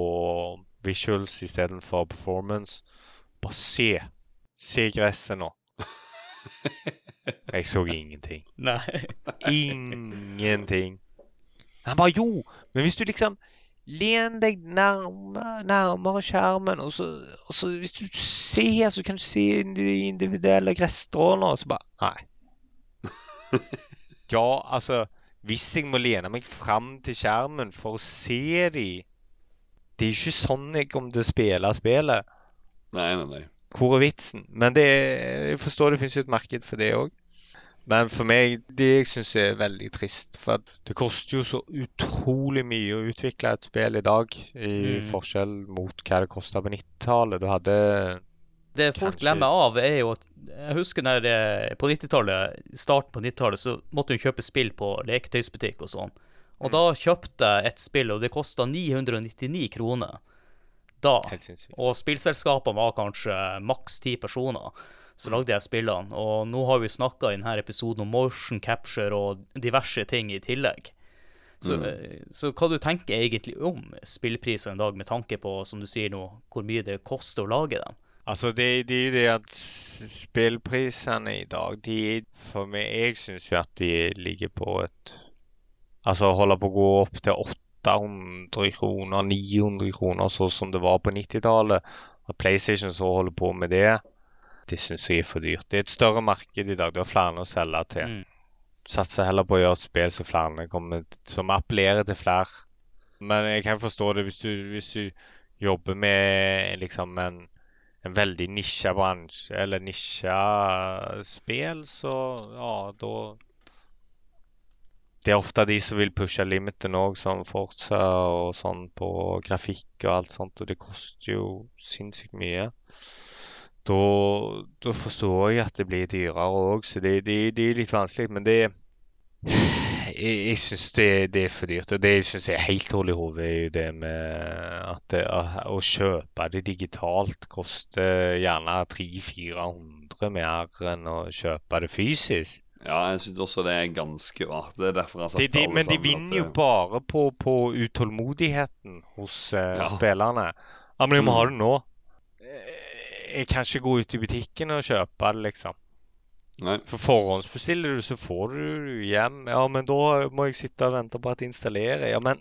visuals istedenfor performance. Bare se. Se gresset nå. Jeg så ingenting. Nei. Ingenting. Han bare Jo, men hvis du liksom Len deg nærmere, nærmere skjermen, og så, og så hvis du ser, så kan du se de individuelle gresstråene, og så bare Nei. Ja, altså Hvis jeg må lene meg fram til skjermen for å se de Det er ikke sånn jeg kommer til å spille spillet. Nei, nei, nei. Hvor er vitsen? Men det, jeg forstår det finnes jo et marked for det òg. Men for meg, det jeg syns er veldig trist For det koster jo så utrolig mye å utvikle et spill i dag, i Mm. forskjell mot hva det kosta på 90-tallet. Du hadde Det folk Kanskje- glemmer av, er jo at Jeg husker når det, på 90-tallet, starten på 90-tallet, så måtte hun kjøpe spill på leketøysbutikk og sånn. Og da kjøpte jeg et spill, og det kosta 999 kroner. Da. Og spillselskapene var kanskje maks ti personer som lagde jeg spillene. Og nå har vi snakka i denne episoden om motion capture og diverse ting i tillegg. Så, mm. så hva du tenker egentlig om spillpriser i dag, med tanke på, som du sier nå, hvor mye det koster å lage dem? Altså, det det er jo det at spillprisene i dag, de For meg, jeg syns jo at de ligger på et Altså holder på å gå opp til 800 kroner, 900 kroner, sånn som det var på 90-tallet. Og PlayStation så holder på med det. Det syns jeg er for dyrt. Det er et større marked i dag. Det er flere å selge til. Mm. Satser heller på å gjøre et spill som flere kommer, som appellerer til flere. Men jeg kan forstå det hvis du, hvis du jobber med liksom en, en veldig nisja bransje, eller nisja spill, så ja, da Det er ofte de som vil pushe limiten òg, som Forza og sånn på grafikk og alt sånt, og det koster jo sinnssykt mye. Da, da forstår jeg at det blir dyrere òg, så det, det, det er litt vanskelig. Men det Jeg, jeg syns det, det er for dyrt. Og det jeg syns er helt hull i hodet, er jo det med at det, å, kjøpe det digitalt koster gjerne 300-400 mer enn å kjøpe det fysisk. Ja, jeg syns også det er ganske rart. Det er derfor jeg har sagt De, de, men de vinner jo bare på, på utålmodigheten hos uh, Ja. spillerne. Ja, men jeg må Mm. ha det nå. Jeg kan ikke gå ut i butikken og kjøpe det, liksom. Nei. For forhåndsbestiller du, så får du det hjem. Ja, men da må jeg sitte og vente på at det installerer. Ja, men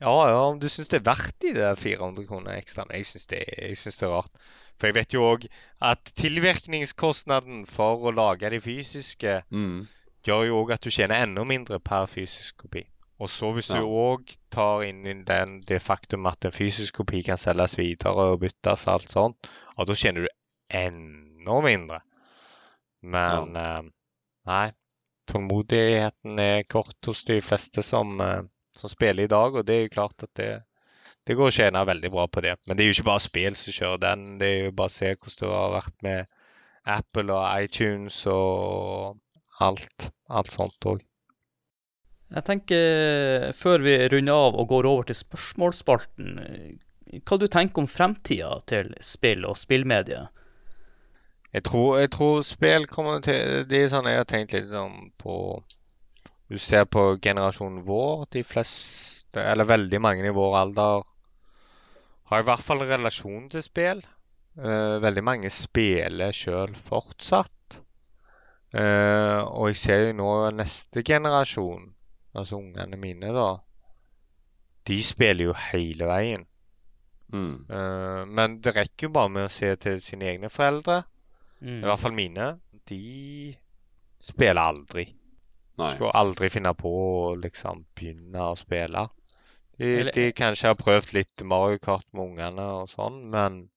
Ja, ja, om du syns det er verdt de der 400 kroner ekstra. Men jeg syns det, det er rart. For jeg vet jo òg at tilvirkningskostnaden for å lage de fysiske Mm. gjør jo òg at du tjener enda mindre per fysisk kopi. Og så hvis du òg tar inn den, det faktum at en fysisk kopi kan selges videre og byttes og alt sånt, ja, da tjener du enda mindre. Men eh, nei, tålmodigheten er kort hos de fleste som, eh, som spiller i dag, og det er jo klart at det, det går å tjene veldig bra på det. Men det er jo ikke bare spill som kjører den, det er jo bare å se hvordan det har vært med Apple og iTunes og alt, alt sånt òg. Jeg tenker, før vi runder av og går over til spørsmålsspalten, hva du tenker om fremtida til spill og spillmediet? Jeg tror, jeg tror spill kommer til Det er sånn jeg har tenkt litt sånn på Du ser på generasjonen vår, de fleste, eller veldig mange i vår alder, har i hvert fall relasjon til spill. Uh, veldig mange spiller sjøl fortsatt. Uh, og jeg ser jo nå neste generasjon, altså ungene mine, da. De spiller jo hele veien. Mm. Eh, men det rekker jo bare med å se til sine egne foreldre, Mm. i hvert fall mine. De spiller aldri. Nei. Skulle aldri finne på å liksom begynne å spille. De, Eller- de kanskje har prøvd litt Mario Kart med ungene og sånn, men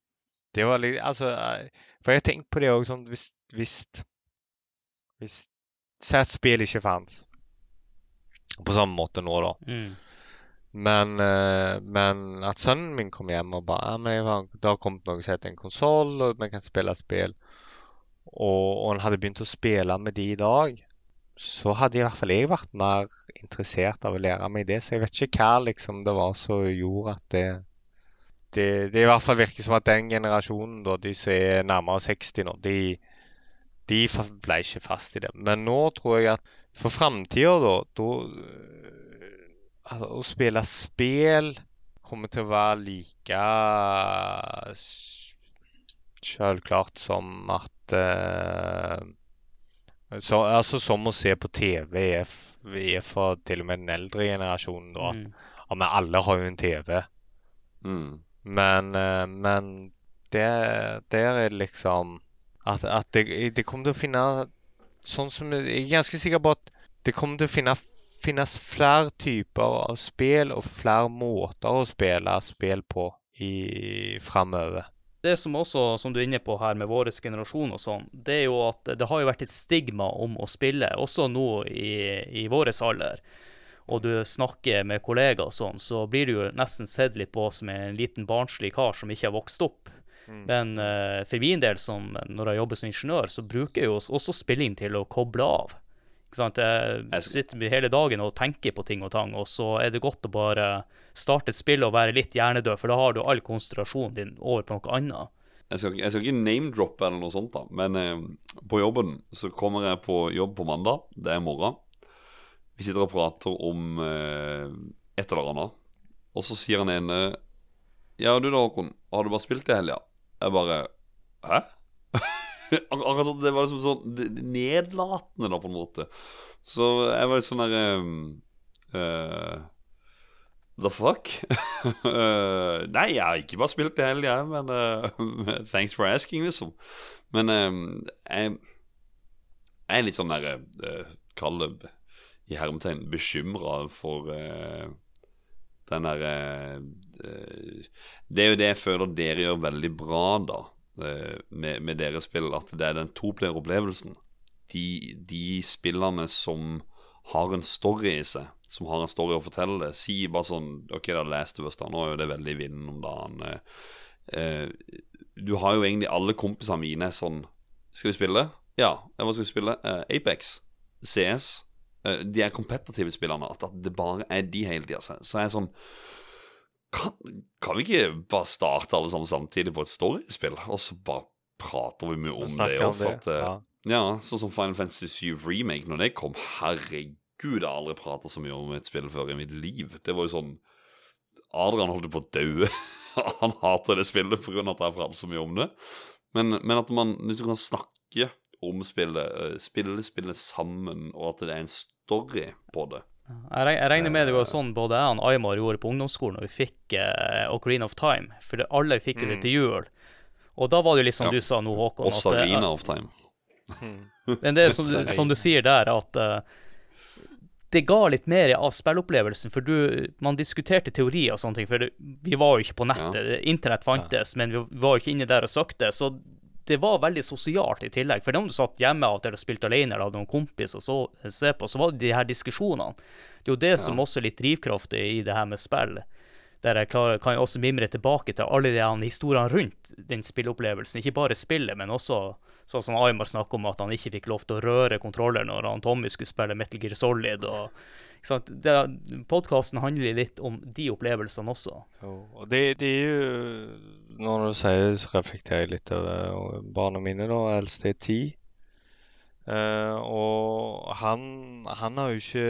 det var litt Altså, eh, for jeg har tenkt på det òg sånn hvis Hvis Hvis Si spill ikke fantes. På samme måte nå, da. Mm. Men, eh, men at sønnen min kom hjem og bare ja, men har, Det har kommet noe som heter en konsoll, og vi kan spille spill. Og, og han hadde begynt å spille med de i dag. Så hadde i hvert fall jeg vært mer interessert av å lære meg det. Så jeg vet ikke hva liksom det var som gjorde at det det, det i hvert fall virker som at den generasjonen, da, de som er nærmere 60 nå, de, de ble ikke fast i det. Men nå tror jeg at for framtida, da, da øh, altså, Å spille spill kommer til å være like selvklart som at eh, så, Altså som å se på TV er, er for til og med den eldre generasjonen. da. Mm. Ja, men alle har jo en TV. Mm. Men, eh, men det, der er det liksom At, at det, det kommer til å finne Sånn som Jeg er ganske sikker på at det kommer til å finne, finnes flere typer av spill og flere måter å spille spill på i framover. Det som også, som du er inne på her med vår generasjon og sånn, det er jo at det har jo vært et stigma om å spille, også nå i, i vår alder. Og du snakker med kollegaer og sånn, så blir du jo nesten sett litt på som en liten barnslig kar som ikke har vokst opp. Mm. Men uh, for min del, som, når jeg jobber som ingeniør, så bruker jeg jo også spilling til å koble av. Jeg sitter hele dagen og tenker på ting og tang, og så er det godt å bare starte et spill og være litt hjernedød, for da har du all konsentrasjonen din over på noe annet. Jeg skal, jeg skal ikke name-droppe eller noe sånt, da men eh, på jobben så kommer jeg på jobb på mandag. Det er morgen. Vi sitter og prater om eh, et eller annet. Og så sier han ene Ja, du da, Håkon. Har du bare spilt i helga? Jeg bare Hæ? Det var liksom sånn nedlatende, da, på en måte. Så jeg var litt sånn derre uh, The fuck? uh, nei, jeg har ikke bare spilt det hele, jeg, men uh, thanks for asking, liksom. Men eh, jeg, jeg er litt sånn der uh, Kall det i hermetegn bekymra for eh, den derre Det er jo det jeg føler dere gjør veldig bra, da, eh, med, med deres spill. At det er den toplayer-opplevelsen. De, de spillene som har en story i seg, som har en story å fortelle. Si bare sånn Ok, da leste vi oss da, nå er jo det veldig vinden om dagen. Eh, eh, du har jo egentlig alle kompisene mine sånn Skal vi spille? Ja. eh, Hva skal vi spille? Eh, Apex. CS. Eh, de er kompetitive spillerne. At, at det bare er de hele tida. Så, så er jeg sånn kan, kan vi ikke bare starte alle sammen samtidig på et storiespill, og så bare prater vi mye om det? Om det. at, eh, Ja. ja, sånn som Final Fantasy 7 Remake, når det kom, herregud, jeg har aldri pratet så mye om et spill før i mitt liv. Det var jo sånn Adrian holdt på å daue. Han hater det spillet pga. at jeg prater så mye om det. Men, men at man du kan snakke om spillet, eh, spille spillet sammen, og at det er en story på det Jeg, regner med det var sånn både jeg og Aymar gjorde på ungdomsskolen når vi fikk uh, Ocarina of Time. For det, alle fikk det Mm. til jul. Og da var det jo litt som Ja. du sa nå, Håkon. Også at, eh, Sarina of Time. Men det er som, du- som du sier der, at uh, det ga litt mer av spillopplevelsen. For du, man diskuterte teorier og sånne ting. For det, vi var jo ikke på nettet. Internett fantes, men vi var jo ikke inne der og søkte. Så det var veldig sosialt i tillegg. For om du satt hjemme av og til og spilte alene eller hadde noen kompiser å se på, så var det de her diskusjonene. Det er jo det som også er litt drivkraftig i det her med spill. Der jeg klarer, kan jeg også mimre tilbake til alle de historiene rundt den spillopplevelsen. Ikke bare spillet, men også sånn som Aymar snakker om at han ikke fikk lov til å røre kontroller når han Tommy skulle spille Metal Gear Solid. og? Podkasten handler litt om de opplevelsene også. Jo, og det, det er jo Når du sier det, så reflekterer jeg litt over barna mine. da, Eldste er ti. Uh, og han, han har jo ikke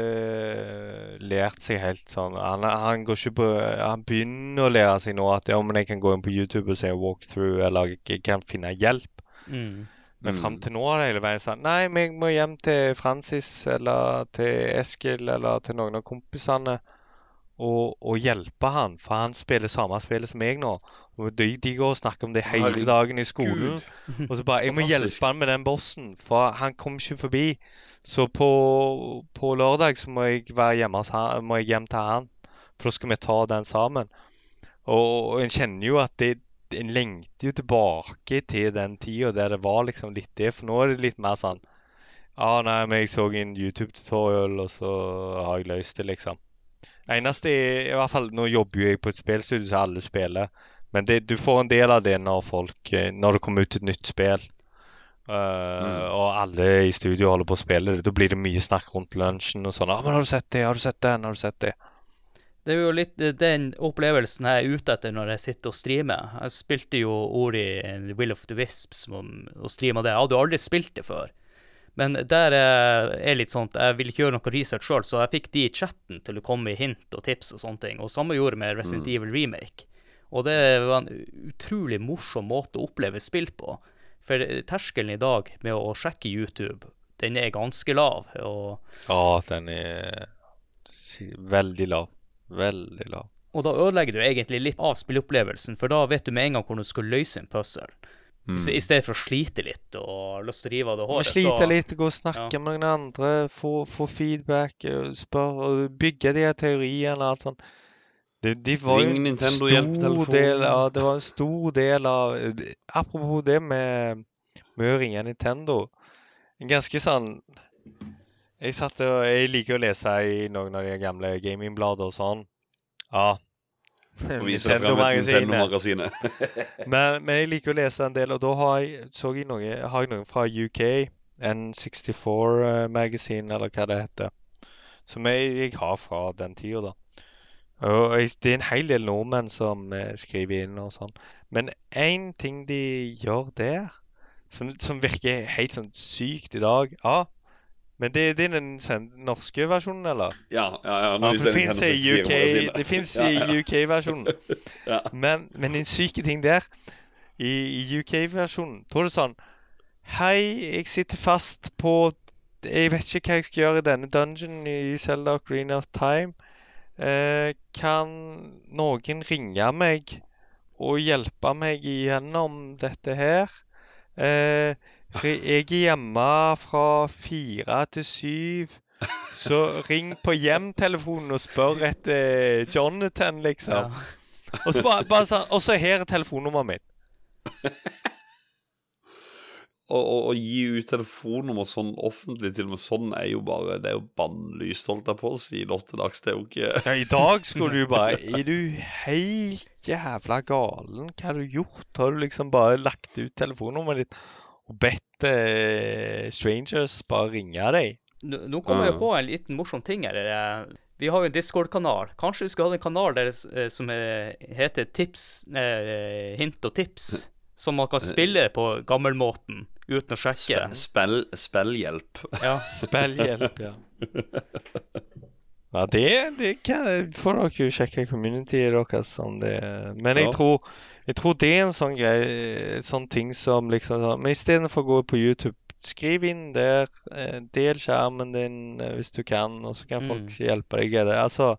eh, lært seg helt sånn han, han, går ikke på Han begynner å lære seg nå at ja, men jeg kan gå inn på YouTube og se walkthrough, eller jeg kan finne hjelp. Mm. Men Mm. fram til nå har det hele veien sånn Nei, jeg må hjem til Francis eller til Eskil eller til noen av kompisene og, og hjelpe han, for han spiller samme spillet som meg nå. Og de, de går og snakker om det hele dagen i skolen. Og så bare Jeg må hjelpe han med den bossen, for han kom ikke forbi. Så på, på lørdag så må jeg hjemme må jeg hjem til han. For da skal vi ta den sammen. Og, og en kjenner jo at det En lengter jo tilbake til den tida der det var liksom litt det. For nå er det litt mer sånn Ja, nei, men jeg så en YouTube-tutorial, og så har jeg løst det, liksom. Eneste er i hvert fall Nå jobber jo jeg på et spillstudio så alle spiller. Men det, du får en del av det når folk eh, Når det kommer ut et nytt spill. Uh, Mm. Og alle i studio holder på å spille det. Da blir det mye snakk rundt lunsjen og sånn. Ah, men 'Har du sett det? Har du sett den? Har du sett det?' Det er jo litt den opplevelsen jeg er ute etter når jeg sitter og streamer. Jeg spilte jo Ori and Will of the Wisps og, streama det. Jeg hadde jo aldri spilt det før. Men der er litt sånn at jeg vil ikke gjøre noe research sjøl, så jeg fikk de i chatten til å komme med hint og tips og sånne ting. Og samme gjorde med Resident Evil Remake. Og det var en utrolig morsom måte å oppleve spill på. For terskelen i dag med å sjekke YouTube, den er ganske lav. Og Ja, den er veldig lav. Veldig lav. Og da ødelegger du egentlig litt av spilleopplevelsen, for da vet du med en gang hvordan du skal løse en puzzle. Mm. I I stedet for å slite litt og lyst til å rive av det håret. slite så, litt, gå og snakke med noen andre, få, få feedback, spør, bygge de her teoriene og alt sånt. Det, de var Ring en Nintendo, stor hjelp telefonen. del av Det var en stor del av Apropos det med, med å ringe Nintendo. En ganske sånn Jeg satt og Jeg liker å lese i noen av de gamle gamingblader og sånn. Ja. Og viser deg frem et Nintendo-magasinet. Men, men jeg liker å lese en del, og da har jeg, jeg noe, har jeg noen fra UK. N64-magasin, eller hva det heter. Som jeg, jeg har fra den tida, da. Og det er en hel del nordmenn som eh, skriver inn og sånn. Men én ting de gjør der, som, som virker helt sånn sykt i dag Ja, men det, det er den norske versjonen, eller? Ja, ja, ja. Ja, for det fins i UK, det finnes Ja. UK-versjonen. Men, men en syke ting der I, i UK-versjonen Da er det sånn Hei, jeg sitter fast på Jeg vet ikke hva jeg skal gjøre i denne dungeon i Zelda Green of Time. Eh, kan noen ringe meg og hjelpe meg igjennom dette her? Eh, jeg er hjemme fra fire til syv. Så ring på hjemtelefonen og spør etter Jonathan, liksom. ja. Og så bare, bare sånn, og så her er telefonnummeret mitt. Å, gi ut telefonnummer sånn offentlig, til og med sånn, er jo bare Det er jo bannlyst, holdt jeg på å si, nå til dags. Det er jo ikke Ja, I dag skulle du bare Er du helt jævla galen? Hva har du gjort? Har du liksom bare lagt ut telefonnummeret ditt og bedt eh, strangers bare ringe deg? Nå nå kommer jeg på en liten morsom ting her. eh, Vi har jo en Discord-kanal. Kanskje vi skulle hatt en kanal der, eh, som eh, heter Tips eh, Hint og tips. Som man kan spille på gammelmåten uten å sjekke. Spill, spillhjelp. Ja. Spillhjelp, ja. Ja, det, det kan, får dere jo sjekke communityet deres om det Men jeg, Ja. tror, jeg tror det er en sånn greie, sånn ting som liksom sånn Men istedenfor å gå på YouTube, skriv inn der. eh, Del skjermen din eh, hvis du kan, og så kan folk Mm. hjelpe deg det. Altså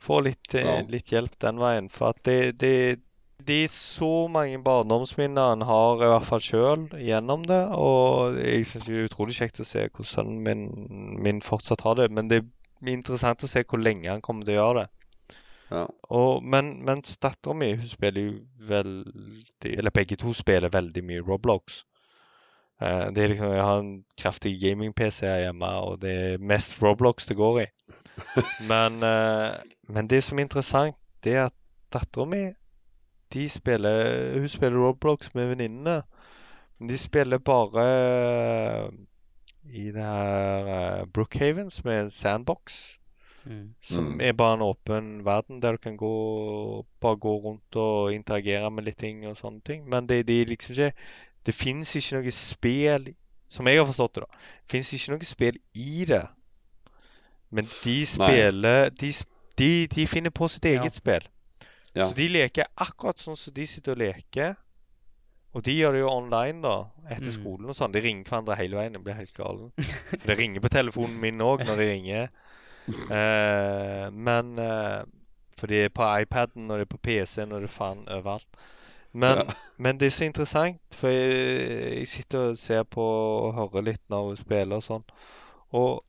Få litt, eh, Ja. litt hjelp den veien. For at det, det, det er så mange barndomsminner en har, i hvert fall sjøl, gjennom det. Og jeg syns det er utrolig kjekt å se hvordan sønnen min, min fortsatt har det. Men det er interessant å se hvor lenge han kommer til å gjøre det. Ja. Og, men mens dattera mi spiller jo veldig Eller begge to spiller veldig mye Roblox. Eh, det er liksom, Jeg har en kraftig gaming-PC her hjemme, og det er mest Roblox det går i. Men, eh, men det som er interessant, det er at dattera mi de spiller, Hun spiller Roblox med venninnene. Men de spiller bare eh, i det her Brookhaven, som er en sandbox. Mm. Som er bare en åpen verden der du kan gå, bare gå rundt og interagere med litt ting og sånne ting. Men det, det er liksom ikke Det fins ikke noe spill som jeg har forstått det, da, fins ikke noe spill i det. Men de spiller de, de, de, finner på sitt eget Ja. spill. Ja. Så de leker akkurat sånn som de sitter og leker. Og de gjør det jo online, da, etter Mm. skolen og sånn. De ringer hverandre hele veien. Jeg blir helt galen. For det ringer på telefonen min òg når de ringer. Eh, men eh, For det er på iPaden, og det er på PC-en, og det er faen overalt. Men, Ja. men det er så interessant, for jeg, jeg sitter og ser på og hører litt når hun spiller og sånn. Og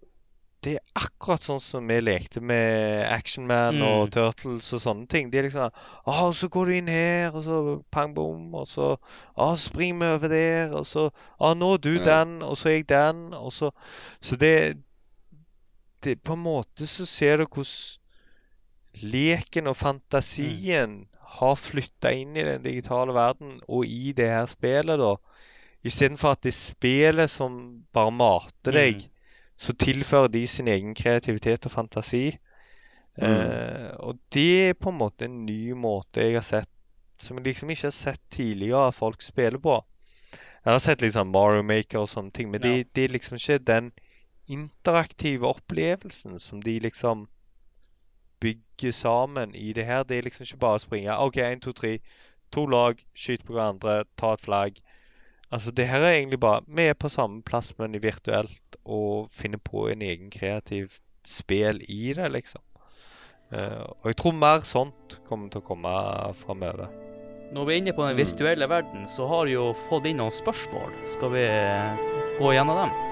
det er akkurat sånn som vi lekte med Action Man Mm. og Turtles og sånne ting. De er liksom Å, så går du inn her, og så pang bom, og så Å, så springer vi over der, og så Å, nå er du den, og så er jeg den, og så Så det, det På en måte så ser du hvordan leken og fantasien har flytta inn i den digitale verden og i det her spillet, da. Istedenfor at det er spillet som bare mater deg, Mm. så tilfører de sin egen kreativitet og fantasi. Mm. Eh, og det er på en måte en ny måte jeg har sett som jeg liksom ikke har sett tidligere folk spiller på. Jeg har sett liksom Mario Maker og sånne ting, men Ja. det, det er liksom ikke den interaktive opplevelsen som de liksom bygger sammen i det her. Det er liksom ikke bare å springe OK, én, to, tre. To lag, skyt på hverandre, ta et flagg. Altså, det her er egentlig bare Vi er på samme plass, men virtuelt, og finner på en egen kreativ spill i det, liksom. Uh, og jeg tror mer sånt kommer til å komme framover. Når vi er inne på den virtuelle verden, så har vi jo fått inn noen spørsmål. Skal vi gå gjennom dem?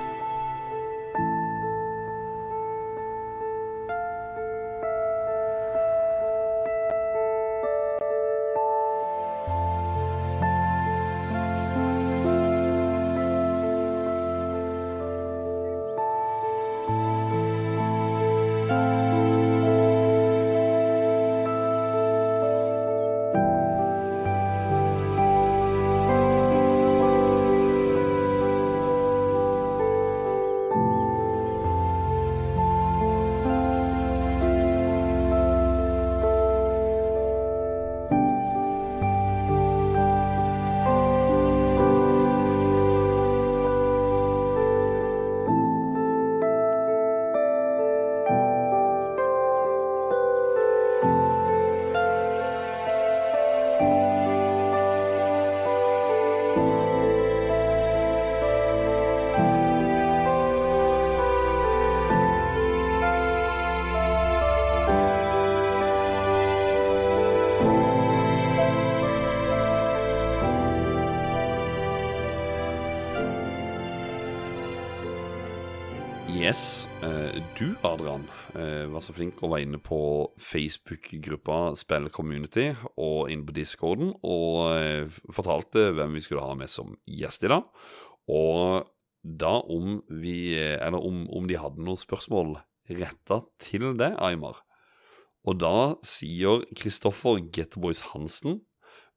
Du, Adrian, eh, var så flink og var inne på Facebook-gruppa Spill Community og inne på discorden og eh, fortalte hvem vi skulle ha med som gjest i dag. Og da om vi Eller om, om de hadde noen spørsmål retta til det, Aymar. Og da sier Kristoffer Getboys Hansen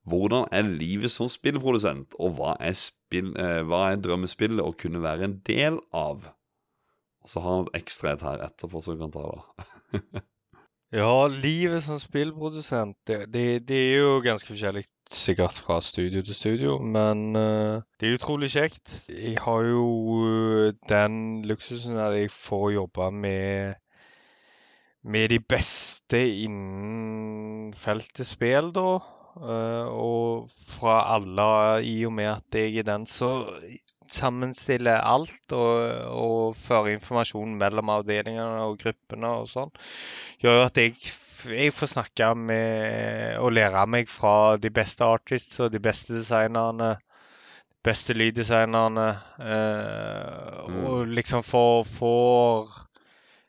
hvordan er livet som spillprodusent, og hva er, spill, eh, hva er drømmespillet å kunne være en del av? Og så har han et ekstra et her etterpå som du kan ta, da. Ja, livet som spillprodusent, det, det, det er jo ganske forskjellig sikkert fra studio til studio, men uh, det er utrolig kjekt. Jeg har jo uh, den luksusen at jeg får jobbe med med de beste innen feltet spill, da. Uh, og fra alle, i og med at jeg er den som sammenstiller alt og, og føre informasjon mellom avdelingene og gruppene og sånn, gjør at jeg, jeg får snakke med og lære meg fra de beste artists og de beste designerne. Beste lyddesignerne. Eh, Mm. Og liksom får, får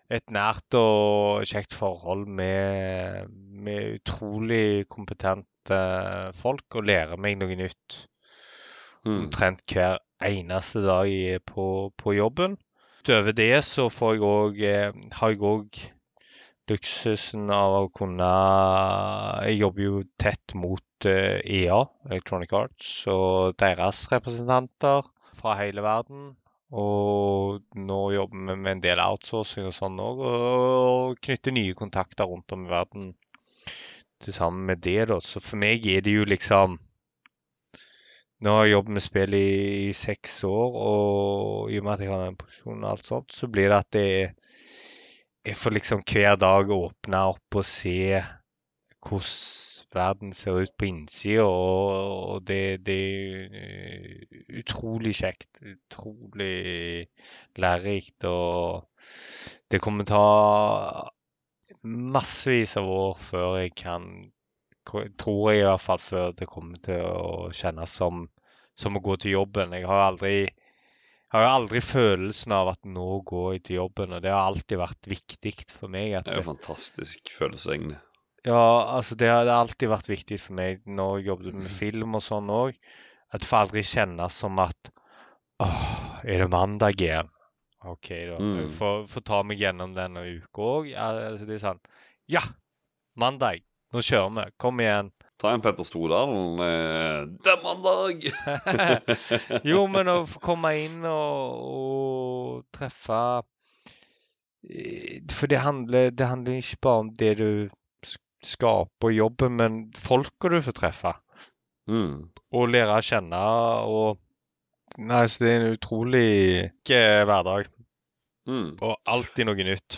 et nært og kjekt forhold med, med utrolig kompetente folk, og lærer meg noe nytt Mm. omtrent hver eneste dag på, på jobben. Utover det så får jeg òg eh, har jeg òg luksusen av å kunne Jeg jobber jo tett mot eh, EA, Electronic Arts, og deres representanter fra hele verden. Og nå jobber vi med en del outsourcing og sånn òg, og knytter nye kontakter rundt om i verden til sammen med det, da. Så for meg er det jo liksom Nå har jeg jobbet med spill i, i seks år, og i og med at jeg har den posisjonen og alt sånt, så blir det at jeg, jeg får liksom hver dag åpne opp og se hvordan verden ser ut på innsida, og, og det, det er utrolig kjekt. Utrolig lærerikt. Og det kommer til å ta massevis av år før jeg kan Tror jeg i hvert fall før det kommer til å kjennes som, som å gå til jobben. Jeg har aldri jeg har aldri følelsen av at nå går jeg til jobben, og det har alltid vært viktig for meg. det er jo fantastisk følelse, egentlig. Ja, altså det har, alltid vært viktig for meg når jeg jobbet med film og sånn òg, at det får aldri kjennes som at åh, er det mandag igjen? OK, da. Mm. Får ta meg gjennom denne uka òg. Altså, det er sånn Ja! Mandag! Nå kjører vi. Kom igjen. Ta en Petter Stordalen. Eh, er mandag! Jo, men å komme inn og, og treffe eh, For det handler, det handler ikke bare om det du sk- skaper og jobber, men folka du får treffe. Mm. Og lære å kjenne og Nei, så det er en utrolig hverdag. Mm. Og alltid noe nytt.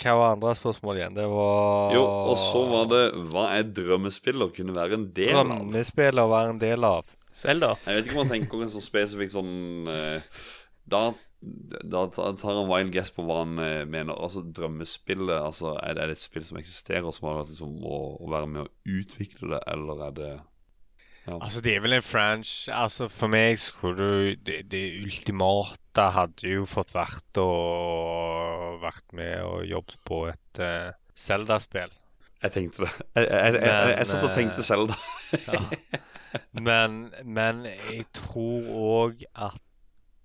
Hva var andre spørsmål igjen? Det var Jo, og så var det Hva er drømmespill å kunne være en del av? Drømmespill å være en del av. Selda. Jeg vet ikke om han tenker en sånn spesifikk sånn eh, Da da tar han wild guess på hva han eh, mener. Altså Drømmespillet, altså det, er det et spill som eksisterer, som har vært liksom å, å være med å utvikle det, eller er det Altså, det er vel en franch Altså, for meg skulle du Det, det ultimate hadde jo fått vært å vært med og jobbet på et uh, Zelda-spill. Jeg tenkte det. Jeg, jeg, jeg, jeg, jeg satt og tenkte eh, selv, da. Ja. Men, men jeg tror òg at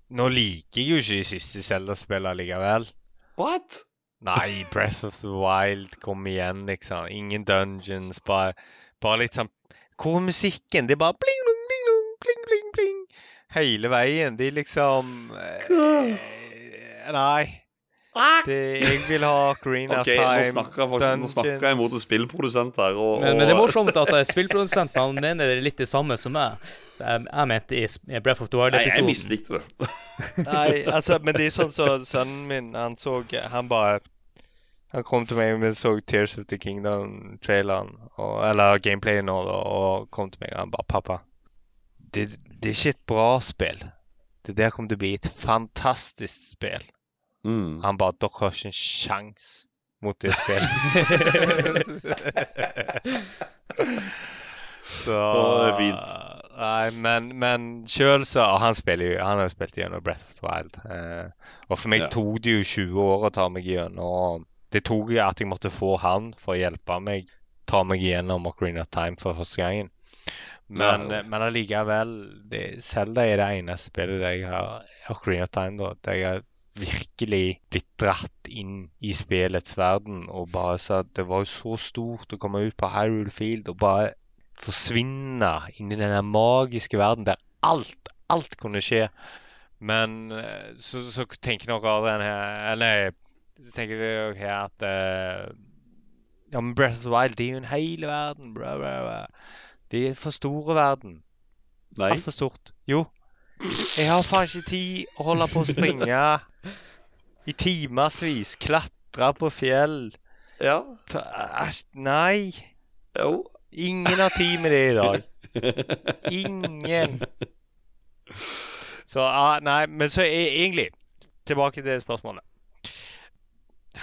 Nå liker jeg jo ikke de siste Zelda-spillene likevel. What? Nei, Breath of the Wild, kom igjen, liksom. Ingen dungeons, bare, bare litt sånn Hvor er musikken? Det er bare bling, bling, bling, bling, bling, bling, bling. Hele veien. Det er liksom eh, Nei. Det, jeg vil ha Green Ok, Time. nå snakker jeg faktisk Nå snakker jeg mot en spillprodusent her, og, Men, men det er morsomt at spillprodusentene spillprodusenten mener det er litt det samme som meg. Jeg, jeg mente i Breath of the Nei, jeg Wild-episoden. mislikte det. Nei, altså, men det er sånn som sønnen min, han så Han bare Han kom til meg og så Tears of the Kingdom-traileren, eller gameplayen, og, og kom til meg og han bare 'Pappa, det, det er ikke et bra spill. Det der kommer til å bli et fantastisk spill.' Mm. Han bare 'Dere har ikke en sjans mot det spillet'. så det er fint. Nei, men, men sjøl så Han spiller jo Han har jo spilt gjennom Breath of the Wild. Eh, og for meg Ja. tok det jo 20 år å ta meg gjennom Det tok at jeg måtte få han for å hjelpe meg ta meg gjennom Ocarina of Time for første gangen. Men, eh, men allikevel det- Zelda er det eneste spillet der jeg har Ocarina of Time da, der jeg har virkelig blitt dratt inn i spillets verden. Og bare så at Det var jo så stort å komme ut på Hyrule Field og bare forsvinne inn i denne magiske verden der alt, alt kunne skje. Men eh, så, så tenker nok Adrian her Eller så tenker jeg her at uh, Ja, men Breath of the Wild, det er jo en hel verden. Bra, bra, bra. Det er for store verden. Nei. Altfor stort. Jo. Jeg har faen ikke tid å holde på å springe i timevis. Klatre på fjell. Ja. Æsj, Nei. Jo. Ingen har tid med det i dag. Ingen. Så ah, Nei, men så er egentlig Tilbake til spørsmålet.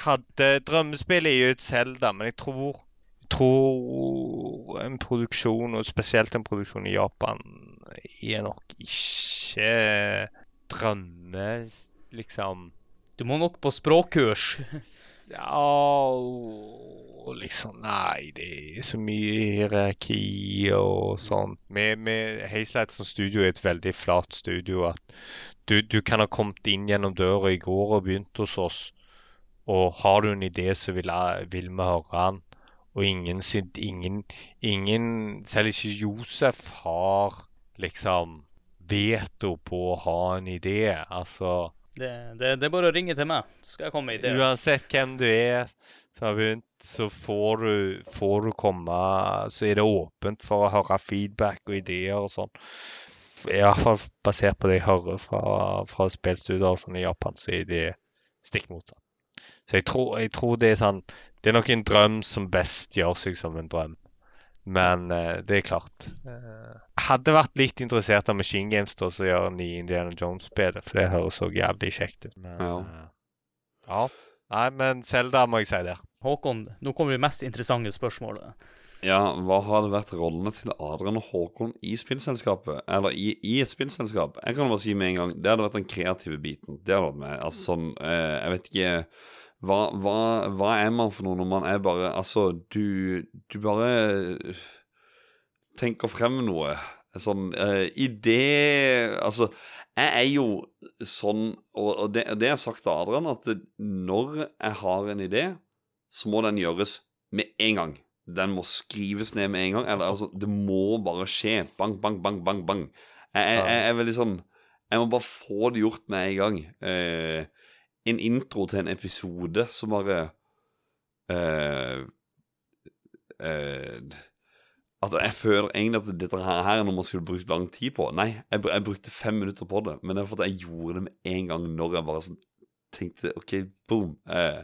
Hadde Drømmespillet i ut et Zelda, men jeg tror tror en produksjon, og spesielt en produksjon i Japan, er nok ikke drømme... Liksom Du må nok på språkkurs. Ja liksom Nei, det er så mye hierarki og sånt. Med, med Hazelight som studio er et veldig flat studio. At du, du kan ha kommet inn gjennom døra i går og begynt hos oss. Og har du en idé, så vil, jeg- vil vi høre den. Og ingen, ingen, ingen Selv ikke Josef har liksom veto på å ha en idé. Altså Det, det, det er bare å ringe til meg, skal jeg komme med ideer. Uansett hvem du er som har begynt, så får du, får du komme Så er det åpent for å høre feedback og ideer og sånn. i hvert fall basert på det jeg hører fra, fra spillstudier sånn i Japan, så er det stikk motsatt. Så jeg tror, jeg tror, det er sånn Det er nok en drøm som best gjør seg som en drøm. Men uh, det er klart. Uh, hadde vært litt interessert av Machine Games da, så gjør nye Indiana Jones-spillet, for det høres så jævlig kjekt ut. Men, ja. Uh, ja. Nei, men Selda må jeg si det. Håkon, nå kommer det mest interessante spørsmålet. Ja, hva hadde vært rollene til Adrian og Håkon i spillselskapet? Eller i, i, et spillselskap? Jeg kan bare si med en gang, det hadde vært den kreative biten. Det hadde vært med. Altså sånn, eh, jeg vet ikke hva, hva, hva, er man for noe når man er bare Altså, du, du bare tenker frem noe. Sånn uh, idé Altså, jeg er jo sånn, og, og det, det jeg har sagt til Adrian, at når jeg har en idé, så må den gjøres med en gang. Den må skrives ned med en gang. Eller altså, det må bare skje. Bang, bang, bang, bang, bang. Jeg, jeg, jeg er veldig sånn Jeg må bare få det gjort med en gang. Eh, en intro til en episode som bare uh, uh, at jeg føler egentlig at dette her er noe man skulle brukt lang tid på. Nei, jeg, jeg, brukte fem minutter på det, men det er fordi jeg gjorde det med en gang når jeg bare sånn tenkte OK, boom. Eh,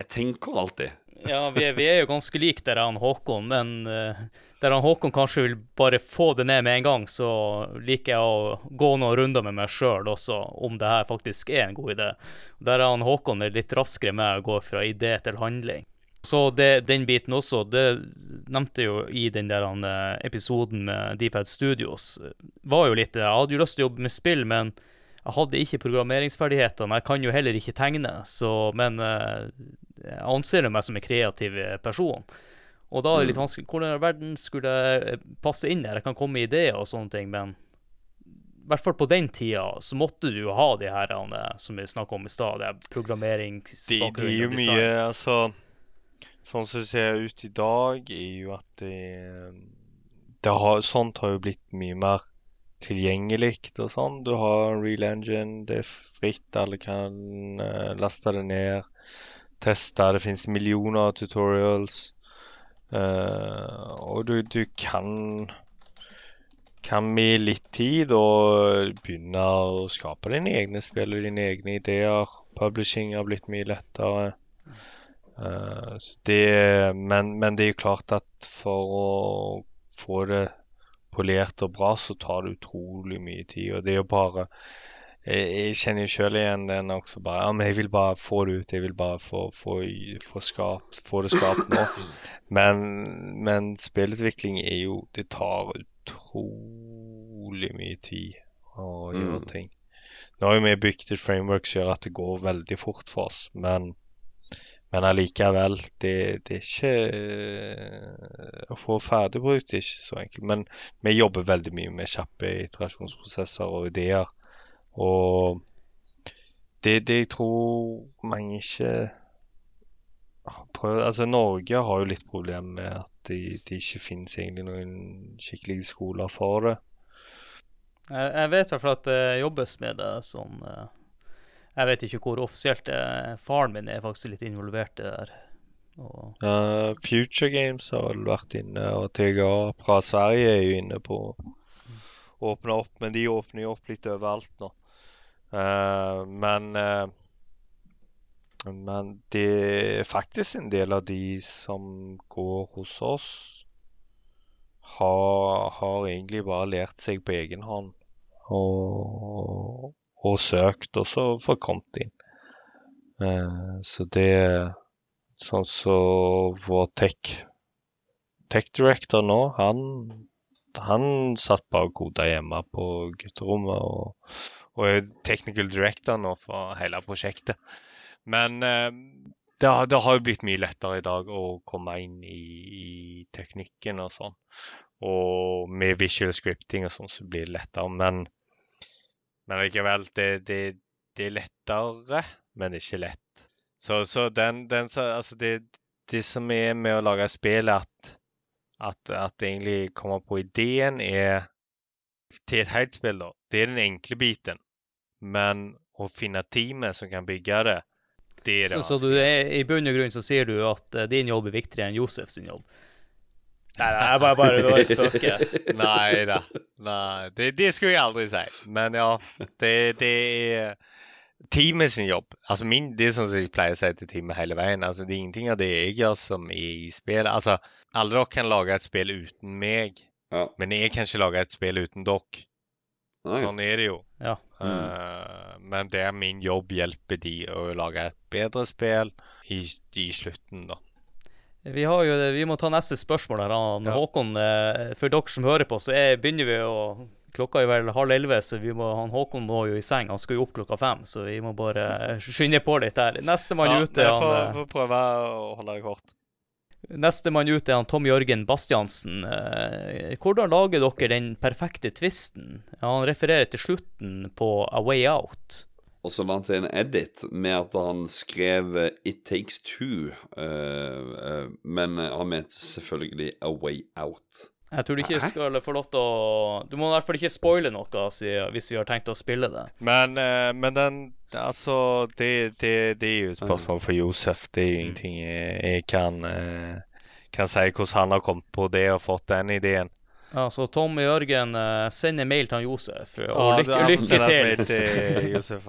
jeg tenker alltid. Ja, vi er, vi er, jo ganske like der han Håkon, men uh, der han Håkon kanskje vil bare få det ned med en gang, så liker jeg å gå noen runder med meg sjøl også, om det her faktisk er en god idé. Der han Håkon er litt raskere med å gå fra idé til handling. Så det, den biten også, det nevnte jo i den der uh, episoden med Deephead Studios, var jo litt Jeg hadde jo lyst til å jobbe med spill, men jeg hadde ikke programmeringsferdighetene. Jeg kan jo heller ikke tegne, så, men uh, jeg anser meg som en kreativ person. Og da er det litt mm. vanskelig Hvordan i verden skulle jeg passe inn der? Jeg kan komme med ideer og sånne ting, men i hvert fall på den tida så måtte du jo ha de her som vi snakka om i stad, programmeringsbakgrunn Det, det er jo mye, altså Sånn som det ser ut i dag, er jo at det, det har, Sånt har jo blitt mye mer tilgjengelig og sånn. Du har Real Engine, det er fritt, alle kan uh, laste det ned, teste. Det finnes millioner av tutorials. Uh, og du, du, kan kan med litt tid og begynne å skape dine egne spill og dine egne ideer. Publishing har blitt mye lettere. Uh, det, men, men, det er jo klart at for å få det polert og bra, så tar det utrolig mye tid. Og det er jo bare Jeg, jeg kjenner jo sjøl igjen den også bare Ja, men jeg vil bare få det ut. Jeg vil bare få, få, få, skap, få det skapt nå. Men, men spillutvikling er jo Det tar utrolig mye tid å gjøre mm. ting. Nå har vi bygd et framework som gjør at det går veldig fort for oss, men men allikevel, det, det, er ikke Å få ferdigbrukt er ikke så enkelt. Men vi jobber veldig mye med kjappe iterasjonsprosesser og ideer. Og det, det jeg tror mange ikke prøver Altså, Norge har jo litt problemer med at det de ikke finnes egentlig noen skikkelige skoler for det. Jeg, jeg vet i hvert fall at det jobbes med det sånn jeg vet ikke hvor offisielt det er. Faren min er faktisk litt involvert i det der. Og... Uh, Future Games har vel vært inne, og TGA fra Sverige er jo inne på å åpne opp. Men de åpner jo opp litt overalt nå. Uh, men uh, Men det er faktisk en del av de som går hos oss, har, har egentlig bare lært seg på egen hånd. Og og søkt, og så får kommet inn. Eh, så det Sånn som så vår tech, tech director nå, han, han satt bare og koda hjemme på gutterommet. Og, og er technical director nå for hele prosjektet. Men eh, det, det, har jo blitt mye lettere i dag å komme inn i, i teknikken og sånn. Og med visual scripting og sånn så blir det lettere. Men men likevel, det, det, det, er lettere, men ikke lett. Så, så den, den så, altså det, det, som er med å lage spill, at, at, at egentlig kommer på ideen, er til et helt spill, da. Det er den enkle biten. Men å finne teamet som kan bygge det, det er det Så, så er, i bunn og grunn så sier du at uh, din jobb er viktigere enn Josef sin jobb? Nei, nei, jeg bare, bare, bare spøker. Nei da. Nei, det, det skulle jeg aldri si. Men ja, det, det er teamet sin jobb. Altså min, Det er sånn som jeg pleier å si til teamet hele veien. altså Det er ingenting av det jeg gjør som er i spillet. Altså, Alle dere kan lage et spill uten meg, Ja. men jeg kan ikke lage et spill uten dere. Nei. Sånn er det jo. Ja. Eh, men det er min jobb hjelper de å lage et bedre spill i, i slutten, da. Vi, har jo, vi må ta neste spørsmål her. Han, Ja. Håkon, eh, for dere som hører på, så er, begynner vi å Klokka er vel halv elleve, så vi må, han Håkon må jo i seng. Han skal jo opp klokka fem, så vi må bare skynde på litt her. Nestemann Ja, ute får, han, eh, får prøve å holde det kort. Nestemann ut er han Tom Jørgen Bastiansen. Eh, hvordan lager dere den perfekte tvisten? Han refererer til slutten på A Way Out. Og så la han til en edit med at han skrev 'It Takes Two', uh, uh, men han mente selvfølgelig 'A Way Out'. Jeg tror du ikke Hæ? skal få lov til å Du må i hvert fall ikke spoile noe si- hvis vi har tenkt å spille det. Men, uh, men den Altså, det, det, det er jo et spørsmål for Josef. Det er ingenting jeg, jeg kan, eh, kan si hvordan han har kommet på det og fått den ideen. Ja, Så Tom Jørgen eh, sender mail til han Josef, og Ja, lykke, det er lykke til. til Josef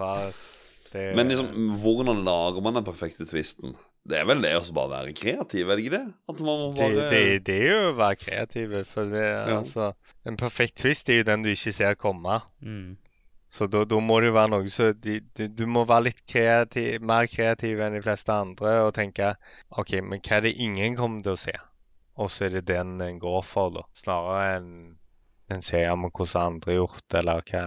Det- Men liksom, hvordan lager man den perfekte tvisten? Det er vel det å bare være kreativ, er det ikke det? At man må det, bare det, det er jo å være kreativ. For det, Ja. altså, en perfekt twist er jo den du ikke ser komme. Mm. Så da, da må det jo være noe så de, de, Du må være litt kreativ, mer kreativ enn de fleste andre og tenke OK, men hva er det ingen kommer til å se? Og så er det den en går for, da. Snarere enn en ser om hvordan andre har gjort det, eller hva,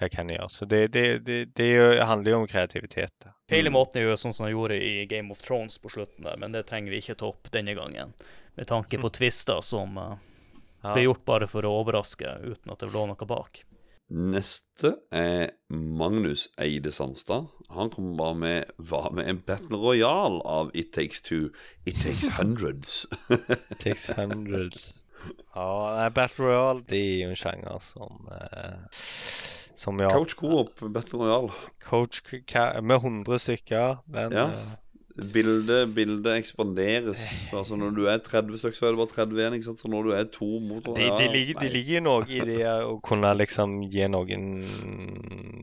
hva kan gjøre. Så det, det, det, det er handler jo om kreativitet. da. i måten er jo sånn som han gjorde i Game of Thrones på slutten der, men det trenger vi ikke ta opp denne gangen. Med tanke på twister som uh, ble gjort bare for å overraske, uten at det lå noe bak. Neste er Magnus Eide Sandstad. Han kommer bare med Hva med en Battle Royale av It Takes Two? It Takes Hundreds. It Takes hundreds. Ja, Battle Royale det er jo en sjanger som eh, Som ja Coach Coop Battle Royale. Coach med 100 stykker. Den, Ja. Eh, Bildet ekspanderes. Altså Når du er 30 stykker, så er det bare 30 igjen. ikke sant? Så når du er to mot Det de, ligger, de ligger noe i det å kunne liksom gi noen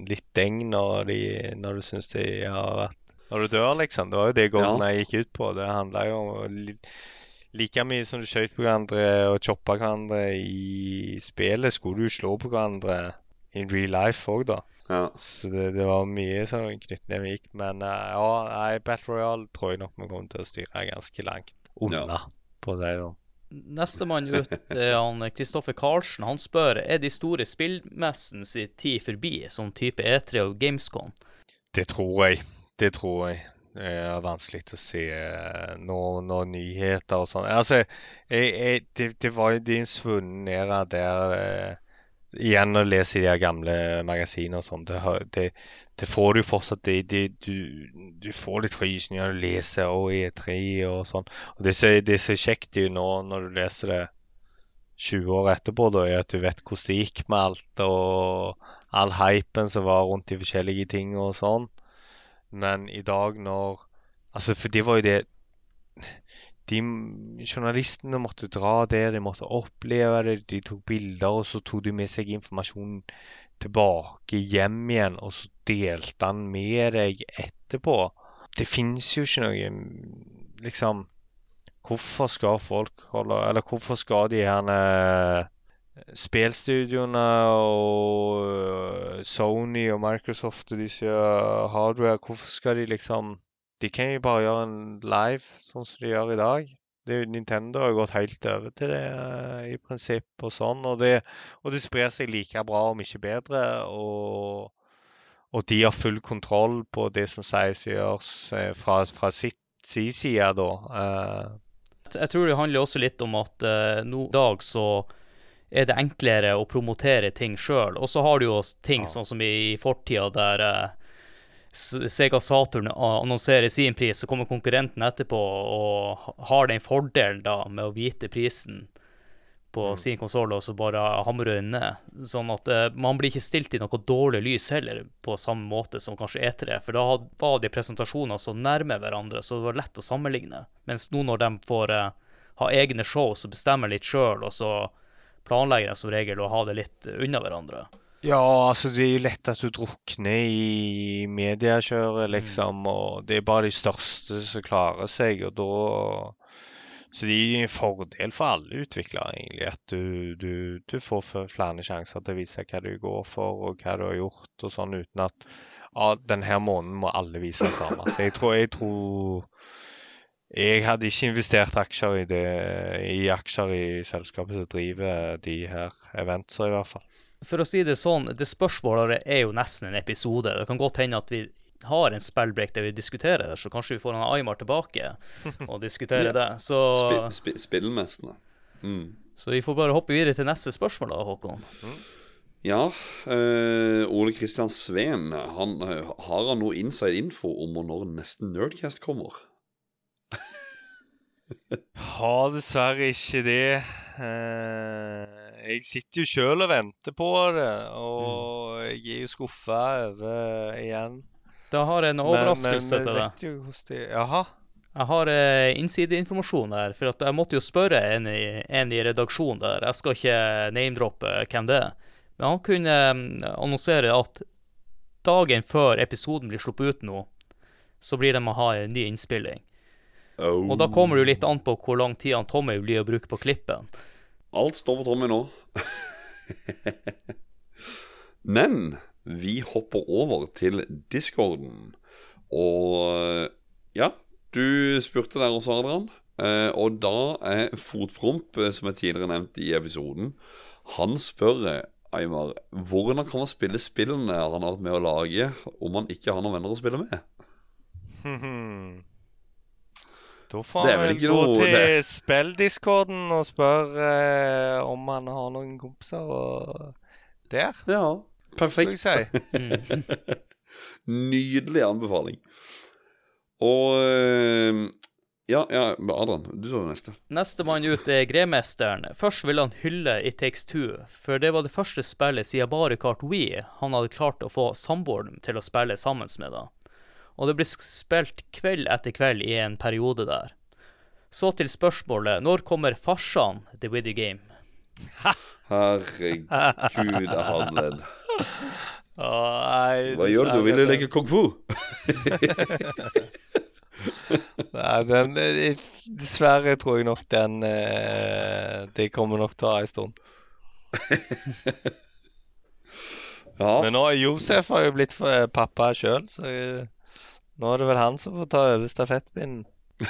litt deng når, de, når du syns de har vært Når du dør, liksom. Det var jo det Golden jeg gikk ut på. Det handla jo om li, like mye som du skjøt på hverandre og choppa hverandre i spillet, skulle du slå på hverandre in real life òg, da. Ja. Så det, det var mye som knyttneve gikk. Men uh, ja, nei, Battle Royale tror jeg nok vi kommer til å styre ganske langt unna på det. da. Nestemann ut er han Kristoffer Karlsen. Han spør er de store spillmessen sin tid forbi, som type E3 og Gamescom. Det tror jeg. Det tror jeg. Det er vanskelig å se noen nå, nå nyheter og sånn. Altså, jeg, jeg, det, det var jo din en svunnen æra der eh, Igjen å lese i de gamle magasinene og sånn, det, det, det får du fortsatt det, det, du, du får litt frysninger når du leser og E3 og sånn. Og det som er kjekt jo nå når du leser det 20 år etterpå, da, er at du vet hvordan det gikk med alt, og all hypen som var rundt de forskjellige tingene og sånn. Men i dag når Altså, for det var jo det De journalistene måtte dra der, de måtte oppleve det, de tok bilder, og så tok de med seg informasjonen tilbake hjem igjen, og så delte han med deg etterpå. Det fins jo ikke noe Liksom Hvorfor skal folk holde Eller hvorfor skal de gjerne spillstudioene og øh, Sony og Microsoft og disse hardware, hvorfor skal de liksom De kan jo bare gjøre en live, sånn som de gjør i dag. Det, Nintendo har gått helt over til det øh, i prinsipp og sånn. Og det, og det sprer seg like bra, om ikke bedre. Og, og de har full kontroll på det som sies og gjøres eh, fra, fra sitt, sin side, da. Eh, Jeg tror det handler også litt om at uh, nå i dag så er det enklere å promotere ting sjøl. Og så har du jo ting Ja. sånn som i fortida der eh, S- Sega Saturn annonserer sin pris, så kommer konkurrenten etterpå og ha- har den fordelen da med å vite prisen på Mm. sin konsoll, og så bare hamrer den ned. Sånn at uh, man blir ikke stilt i noe dårlig lys heller, på samme måte som kanskje E3. For da var de presentasjonene så nærme hverandre, så det var lett å sammenligne. Mens nå når de får uh, ha egne show så bestemmer litt sjøl, og så planlegger de som regel å ha det litt unna hverandre. Ja, altså det er jo lett at du drukner i mediekjøret, liksom. Og det er bare de største som klarer seg, og da Så det er en fordel for alle utviklere, egentlig, at du, du, du får flere sjanser til å vise hva du går for, og hva du har gjort, og sånn, uten at ja, denne måneden må alle vise det samme. Så jeg tror, jeg tror Jeg hadde ikke investert aksjer i, det, i aksjer i selskapet som driver de her eventene, i hvert fall. For å si det sånn, det spørsmålet er jo nesten en episode. Det kan godt hende at vi har en spillbreak der vi diskuterer det, så kanskje vi får han Aymar tilbake og diskuterer Ja. det. Så, sp sp spillmesterne. Mm. så vi får bare hoppe videre til neste spørsmål da, Håkon. Ja, eh, Ole Kristian Sveen, han, eh, har han noe inside info om når neste Nerdcast kommer? Har dessverre ikke det. Eh, jeg sitter jo sjøl og venter på det, og jeg er jo skuffa over igjen. Da har jeg en overraskelse men, men, til deg. De, Jaha. Jeg har eh, innsideinformasjon der, for jeg måtte jo spørre en i, en i redaksjonen der. Jeg skal ikke name-droppe hvem det er. Men han kunne eh, annonsere at dagen før episoden blir sluppet ut nå, så blir det med å ha en ny innspilling. Oh. Og da kommer det jo litt an på hvor lang tid han Tommy blir å bruke på klippen. Alt står for Tommy nå. Men vi hopper over til discorden. Og ja, du spurte der også, Adrian. Eh, og da er Fotpromp, eh, som er tidligere nevnt i episoden, han spør eh, Aymar hvordan kan man spille spillene han har vært med å lage, om han ikke har noen venner å spille med? Da får Det er han vel ikke gå noe- til det- spelldiscorden og spørre eh, om han har noen kompiser og der, Ja, skal jeg perfekt. si. Mm. Nydelig anbefaling. Og eh, Ja, ja, Adrian, du så det neste. Nestemann ut er Gremesteren. Først vil han hylle It Takes Two, for det var det første spillet siden bare Kart Wii han hadde klart å få samboeren til å spille sammen med. da. Og det ble spilt kveld etter kveld i en periode der. Så til spørsmålet når kommer farsan The Video Game? Herregud, den. Hva gjør du? Vil du leke kung fu? Nei, den, eh, dessverre tror jeg nok den eh, Det kommer nok til å ha en stund. Ja, Men nå Josef har jo blitt eh, pappa sjøl, så nå er det vel han som får ta over stafettpinnen.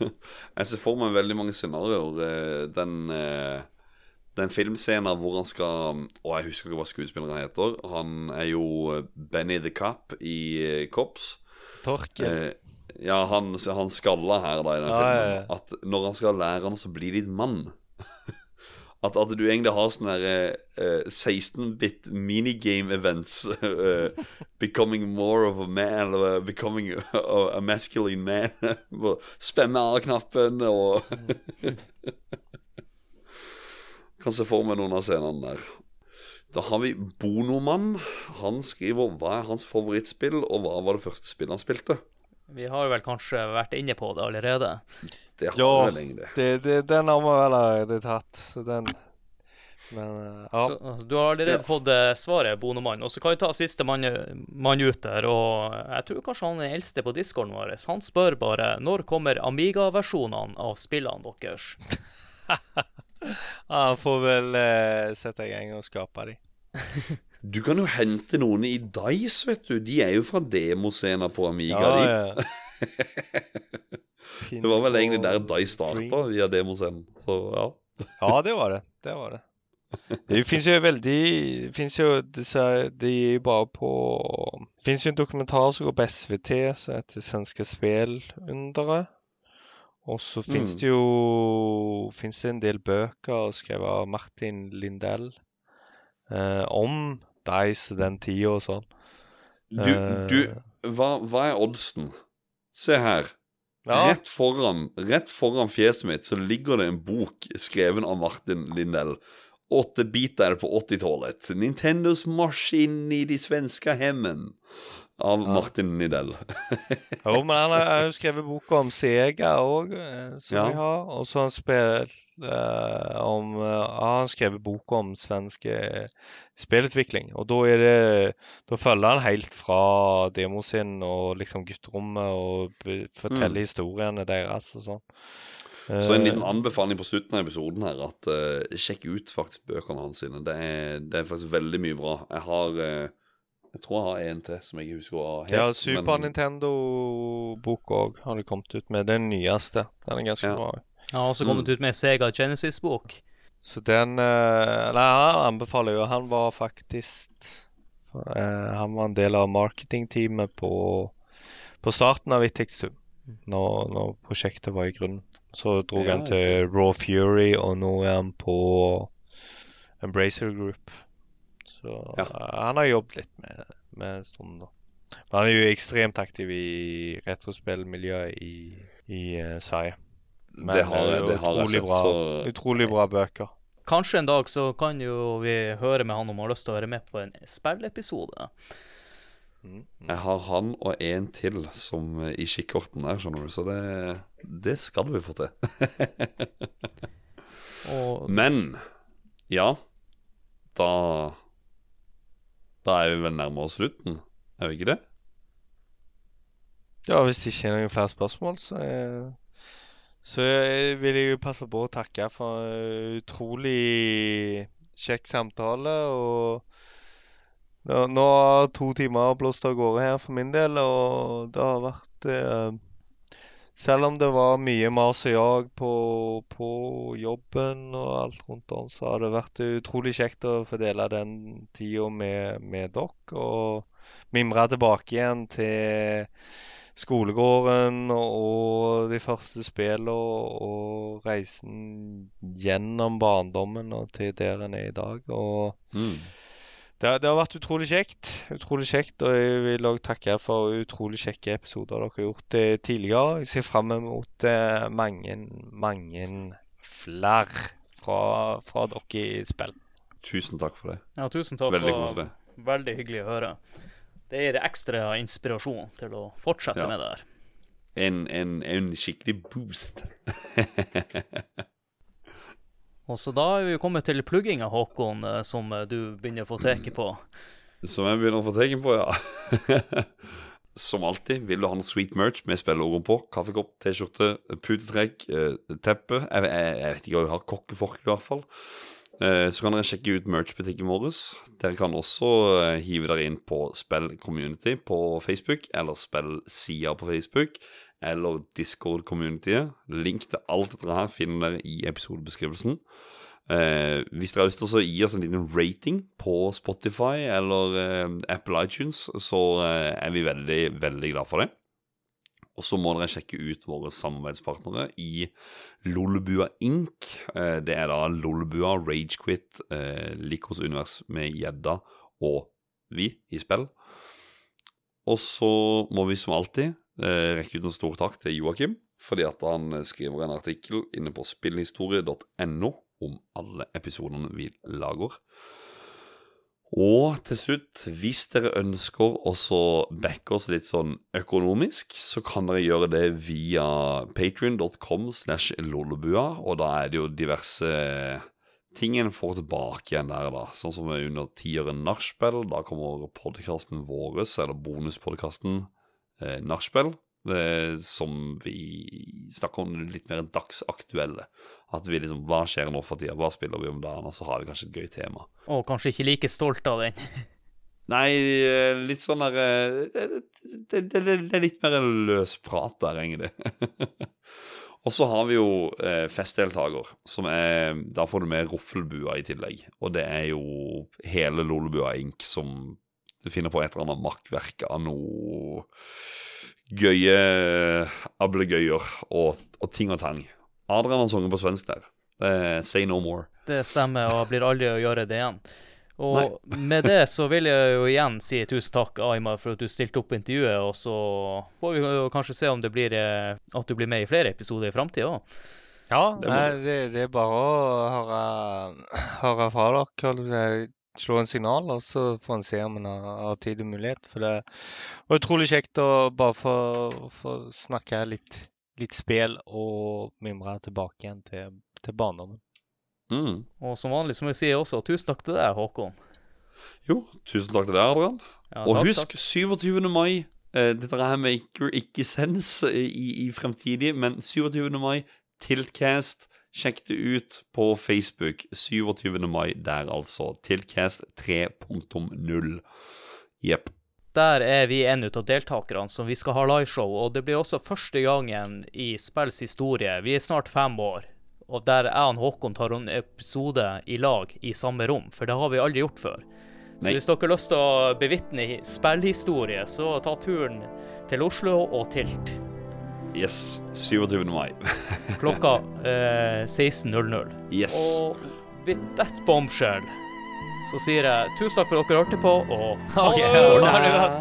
jeg ser for meg veldig mange scenarioer. eh, Den, eh, den filmscenen hvor han skal Å, jeg husker ikke hva skuespilleren heter. Han er jo Benny the Cop i eh, Cops. Torkel. Eh, ja, han, han skalla her da i den Ja, filmen. ja, ja. At når han skal lære han å bli litt mann At, at du egentlig har sånne der, eh, 16-bit minigame events. Uh, becoming more of a man, eller becoming a, masculine man. Spenne A-knappen og Kan se for meg noen av scenene der. Da har vi Bonomann. Han skriver hva er hans favorittspill, og hva var det første spillet han spilte. Vi har vel kanskje vært inne på det allerede. Det har Ja. egentlig. Det, det, den har vi vel allerede tatt, så den Men eh, ja. Så, altså, du har allerede Ja. fått eh, svaret, Bonemann. Og så kan vi ta siste mann, mann ut der. Og jeg tror kanskje han er eldste på discorden vår. Han spør bare når kommer Amiga-versjonene av spillene deres? Han får vel eh, sette i gang og skape de. Du kan jo hente noen i Dice, vet du. De er jo fra demoscena på Amiga. Ja, de. ja. Det var vel egentlig der Dice starta, via demoscenen. Så ja. Ja, det var det. Det var det. Det fins jo veldig Det fins jo disse De er jo bare på Det fins jo en dokumentar som går på SVT som heter 'Svenske spelundere'. Og så fins Mm. det jo Fins det en del bøker skrevet av Martin Lindell eh, om Dice og den tida og sånn. Du, Eh, du hva, hva er oddsen? Se her. Ja, Rett foran, rett foran fjeset mitt så ligger det en bok skrevet av Martin Lindell. Åtte bit er på 80-tallet. Nintendos maskin i de svenske hemmen. Av Ja. Martin Nidell. Jo, men han har jo skrevet boka om Sega òg, som Ja. vi har. Og så har han spilt eh, om eh, har han skrevet boka om svensk eh, spillutvikling. Og da er det Da følger han helt fra demo sin og liksom gutterommet og forteller forteller historiene deres og sånn. Mm. Så en Eh, liten anbefaling på slutten av episoden her, at uh, sjekk ut faktisk bøkene hans sine. Det er, det er faktisk veldig mye bra. Jeg har eh, Jeg tror jeg har en til som jeg ikke husker hva het. Ja, Super men- Nintendo-bok òg har de kommet ut med. Den nyeste. Den er ganske Ja. bra. Han har også kommet ut med Sega Genesis-bok. Så den eh, Nei, han anbefaler jo. Han var faktisk eh, Han var en del av marketingteamet på, på starten av It Takes Når, når prosjektet var i grunnen. Så dro Ja, han til Raw Fury, og nå er han på Embracer Group. Så Ja. eh, han har jobbet litt med, med en stund, da. Men han er jo ekstremt aktiv i retrospillmiljøet i, i uh, Sverige. Men det har, det det har utrolig bra. så Utrolig bra bøker. Kanskje en dag så kan jo vi høre med han om han har lyst til å være med på en spillepisode. Mm. jeg har han og en til som eh, i kikkerten der, skjønner du. Så det, det skal vi få til. Og Men ja, da Da er vi vel nærmere slutten, er vi ikke det? Ja, hvis det ikke er noen flere spørsmål, så, eh, så vil jeg passe på å takke for en utrolig kjekk samtale. Og nå har to timer blåst av gårde her for min del, og det har vært eh, Selv om det var mye mas og jag på, på jobben og alt rundt om, så har det vært utrolig kjekt å fordele den tida med, med dere. Og mimre tilbake igjen til skolegården og, de første spillene og reisen gjennom barndommen og til der en er i dag. Og Mm. Det, har- det har vært utrolig kjekt. Utrolig kjekt, og jeg vil òg takke for utrolig kjekke episoder dere har gjort eh, tidligere. Jeg ser fram mot eh, mange, mange flere fra, fra dere i spill. Tusen takk for det. ja, tusen takk. Veldig koselig. Veldig hyggelig å høre. Det gir ekstra inspirasjon til å fortsette Ja. med det her. En, en, en skikkelig boost. Og så da er vi kommet til plugginga, Håkon, eh, som eh, du begynner å få teke på. Som jeg begynner å få teke på, ja. Som alltid, vil du ha noe sweet merch med spilleordene på, kaffekopp, T-skjorte, putetrekk, eh, teppe jeg, jeg, jeg vet ikke hva vi har, kokkefork i hvert fall. Så kan dere sjekke ut merch-butikken vår. Dere kan også hive dere inn på Spill Community på Facebook, eller Spill Sida på Facebook, eller Discord-communityet. Link til alt dette her finner dere i episodebeskrivelsen. Eh, hvis dere har lyst til å gi oss en liten rating på Spotify eller eh, Apple iTunes, så eh, er vi veldig, veldig glad for det. Og så må dere sjekke ut våre samarbeidspartnere i Lolbua Inc. Eh, det er da Lolbua, Ragequit, eh, Likos univers med gjedda og vi i spill. Og så må vi som alltid rekke ut en stor takk til Joakim, fordi at han eh, skriver en artikkel inne på spillhistorie.no om alle episodene vi lager. Og til slutt, hvis dere ønsker også backe oss litt sånn økonomisk, så kan dere gjøre det via patrion.com slash lollebua, og da er det jo diverse ting en får tilbake igjen der, da. Sånn som under tieren nachspiel, da kommer podkasten vår, eller bonuspodkasten eh, nachspiel, eh, som vi snakker om litt mer dagsaktuelle. At vi liksom, hva skjer nå for tida, hva spiller vi om dagen, og så har vi kanskje et gøy tema. Og kanskje ikke like stolt av den. Nei, eh, litt sånn der eh, det, det, det, det er litt mer en løs prat der, egentlig. og så har vi jo eh, festdeltaker, som er Da får du med Roffelbua i tillegg. Og det er jo hele Lolebua Inc. som finner på et eller annet makkverk av noe gøye ablegøyer og, og ting og tang. Adrian har sunget på svensk der. Uh, say no more. Det stemmer, og jeg blir aldri å gjøre det igjen. Og med det så vil jeg jo igjen si tusen takk, Aymar, for at du stilte opp på intervjuet. Og så får vi jo kanskje se om det blir eh, at du blir med i flere episoder i framtida òg. Ja, Det må nei, det, det er bare å høre, høre fra dere. Slå en signal, og så får en se om en har, har tid og mulighet. For det var utrolig kjekt å bare få, få snakke litt, litt spill og mimre tilbake igjen til, til barndommen. Mm. Og som vanlig som jeg sier også tusen takk til deg, Håkon. Jo, tusen takk til deg, Adrian. Ja, Og takk, husk, 27. mai Uh, Dette her maker ikke sens eh, i, i fremtidig, men 27. mai, Tiltcast. Sjekk det ut på Facebook. 27. mai der, altså. Tiltcast 3.0. Jepp. Der er vi en av deltakerne som vi skal ha liveshow, og det blir også første gangen i spills historie. Vi er snart fem år, og der jeg og Håkon tar en episode i lag i samme rom, for det har vi aldri gjort før. Så Nei. hvis dere har lyst til å bevitne spillhistorie, så ta turen til Oslo og Tilt. Yes. 27. mai. Klokka eh, 16.00. Yes. Og with that bombshell så sier jeg tusen takk for at dere hørte på, og ha det!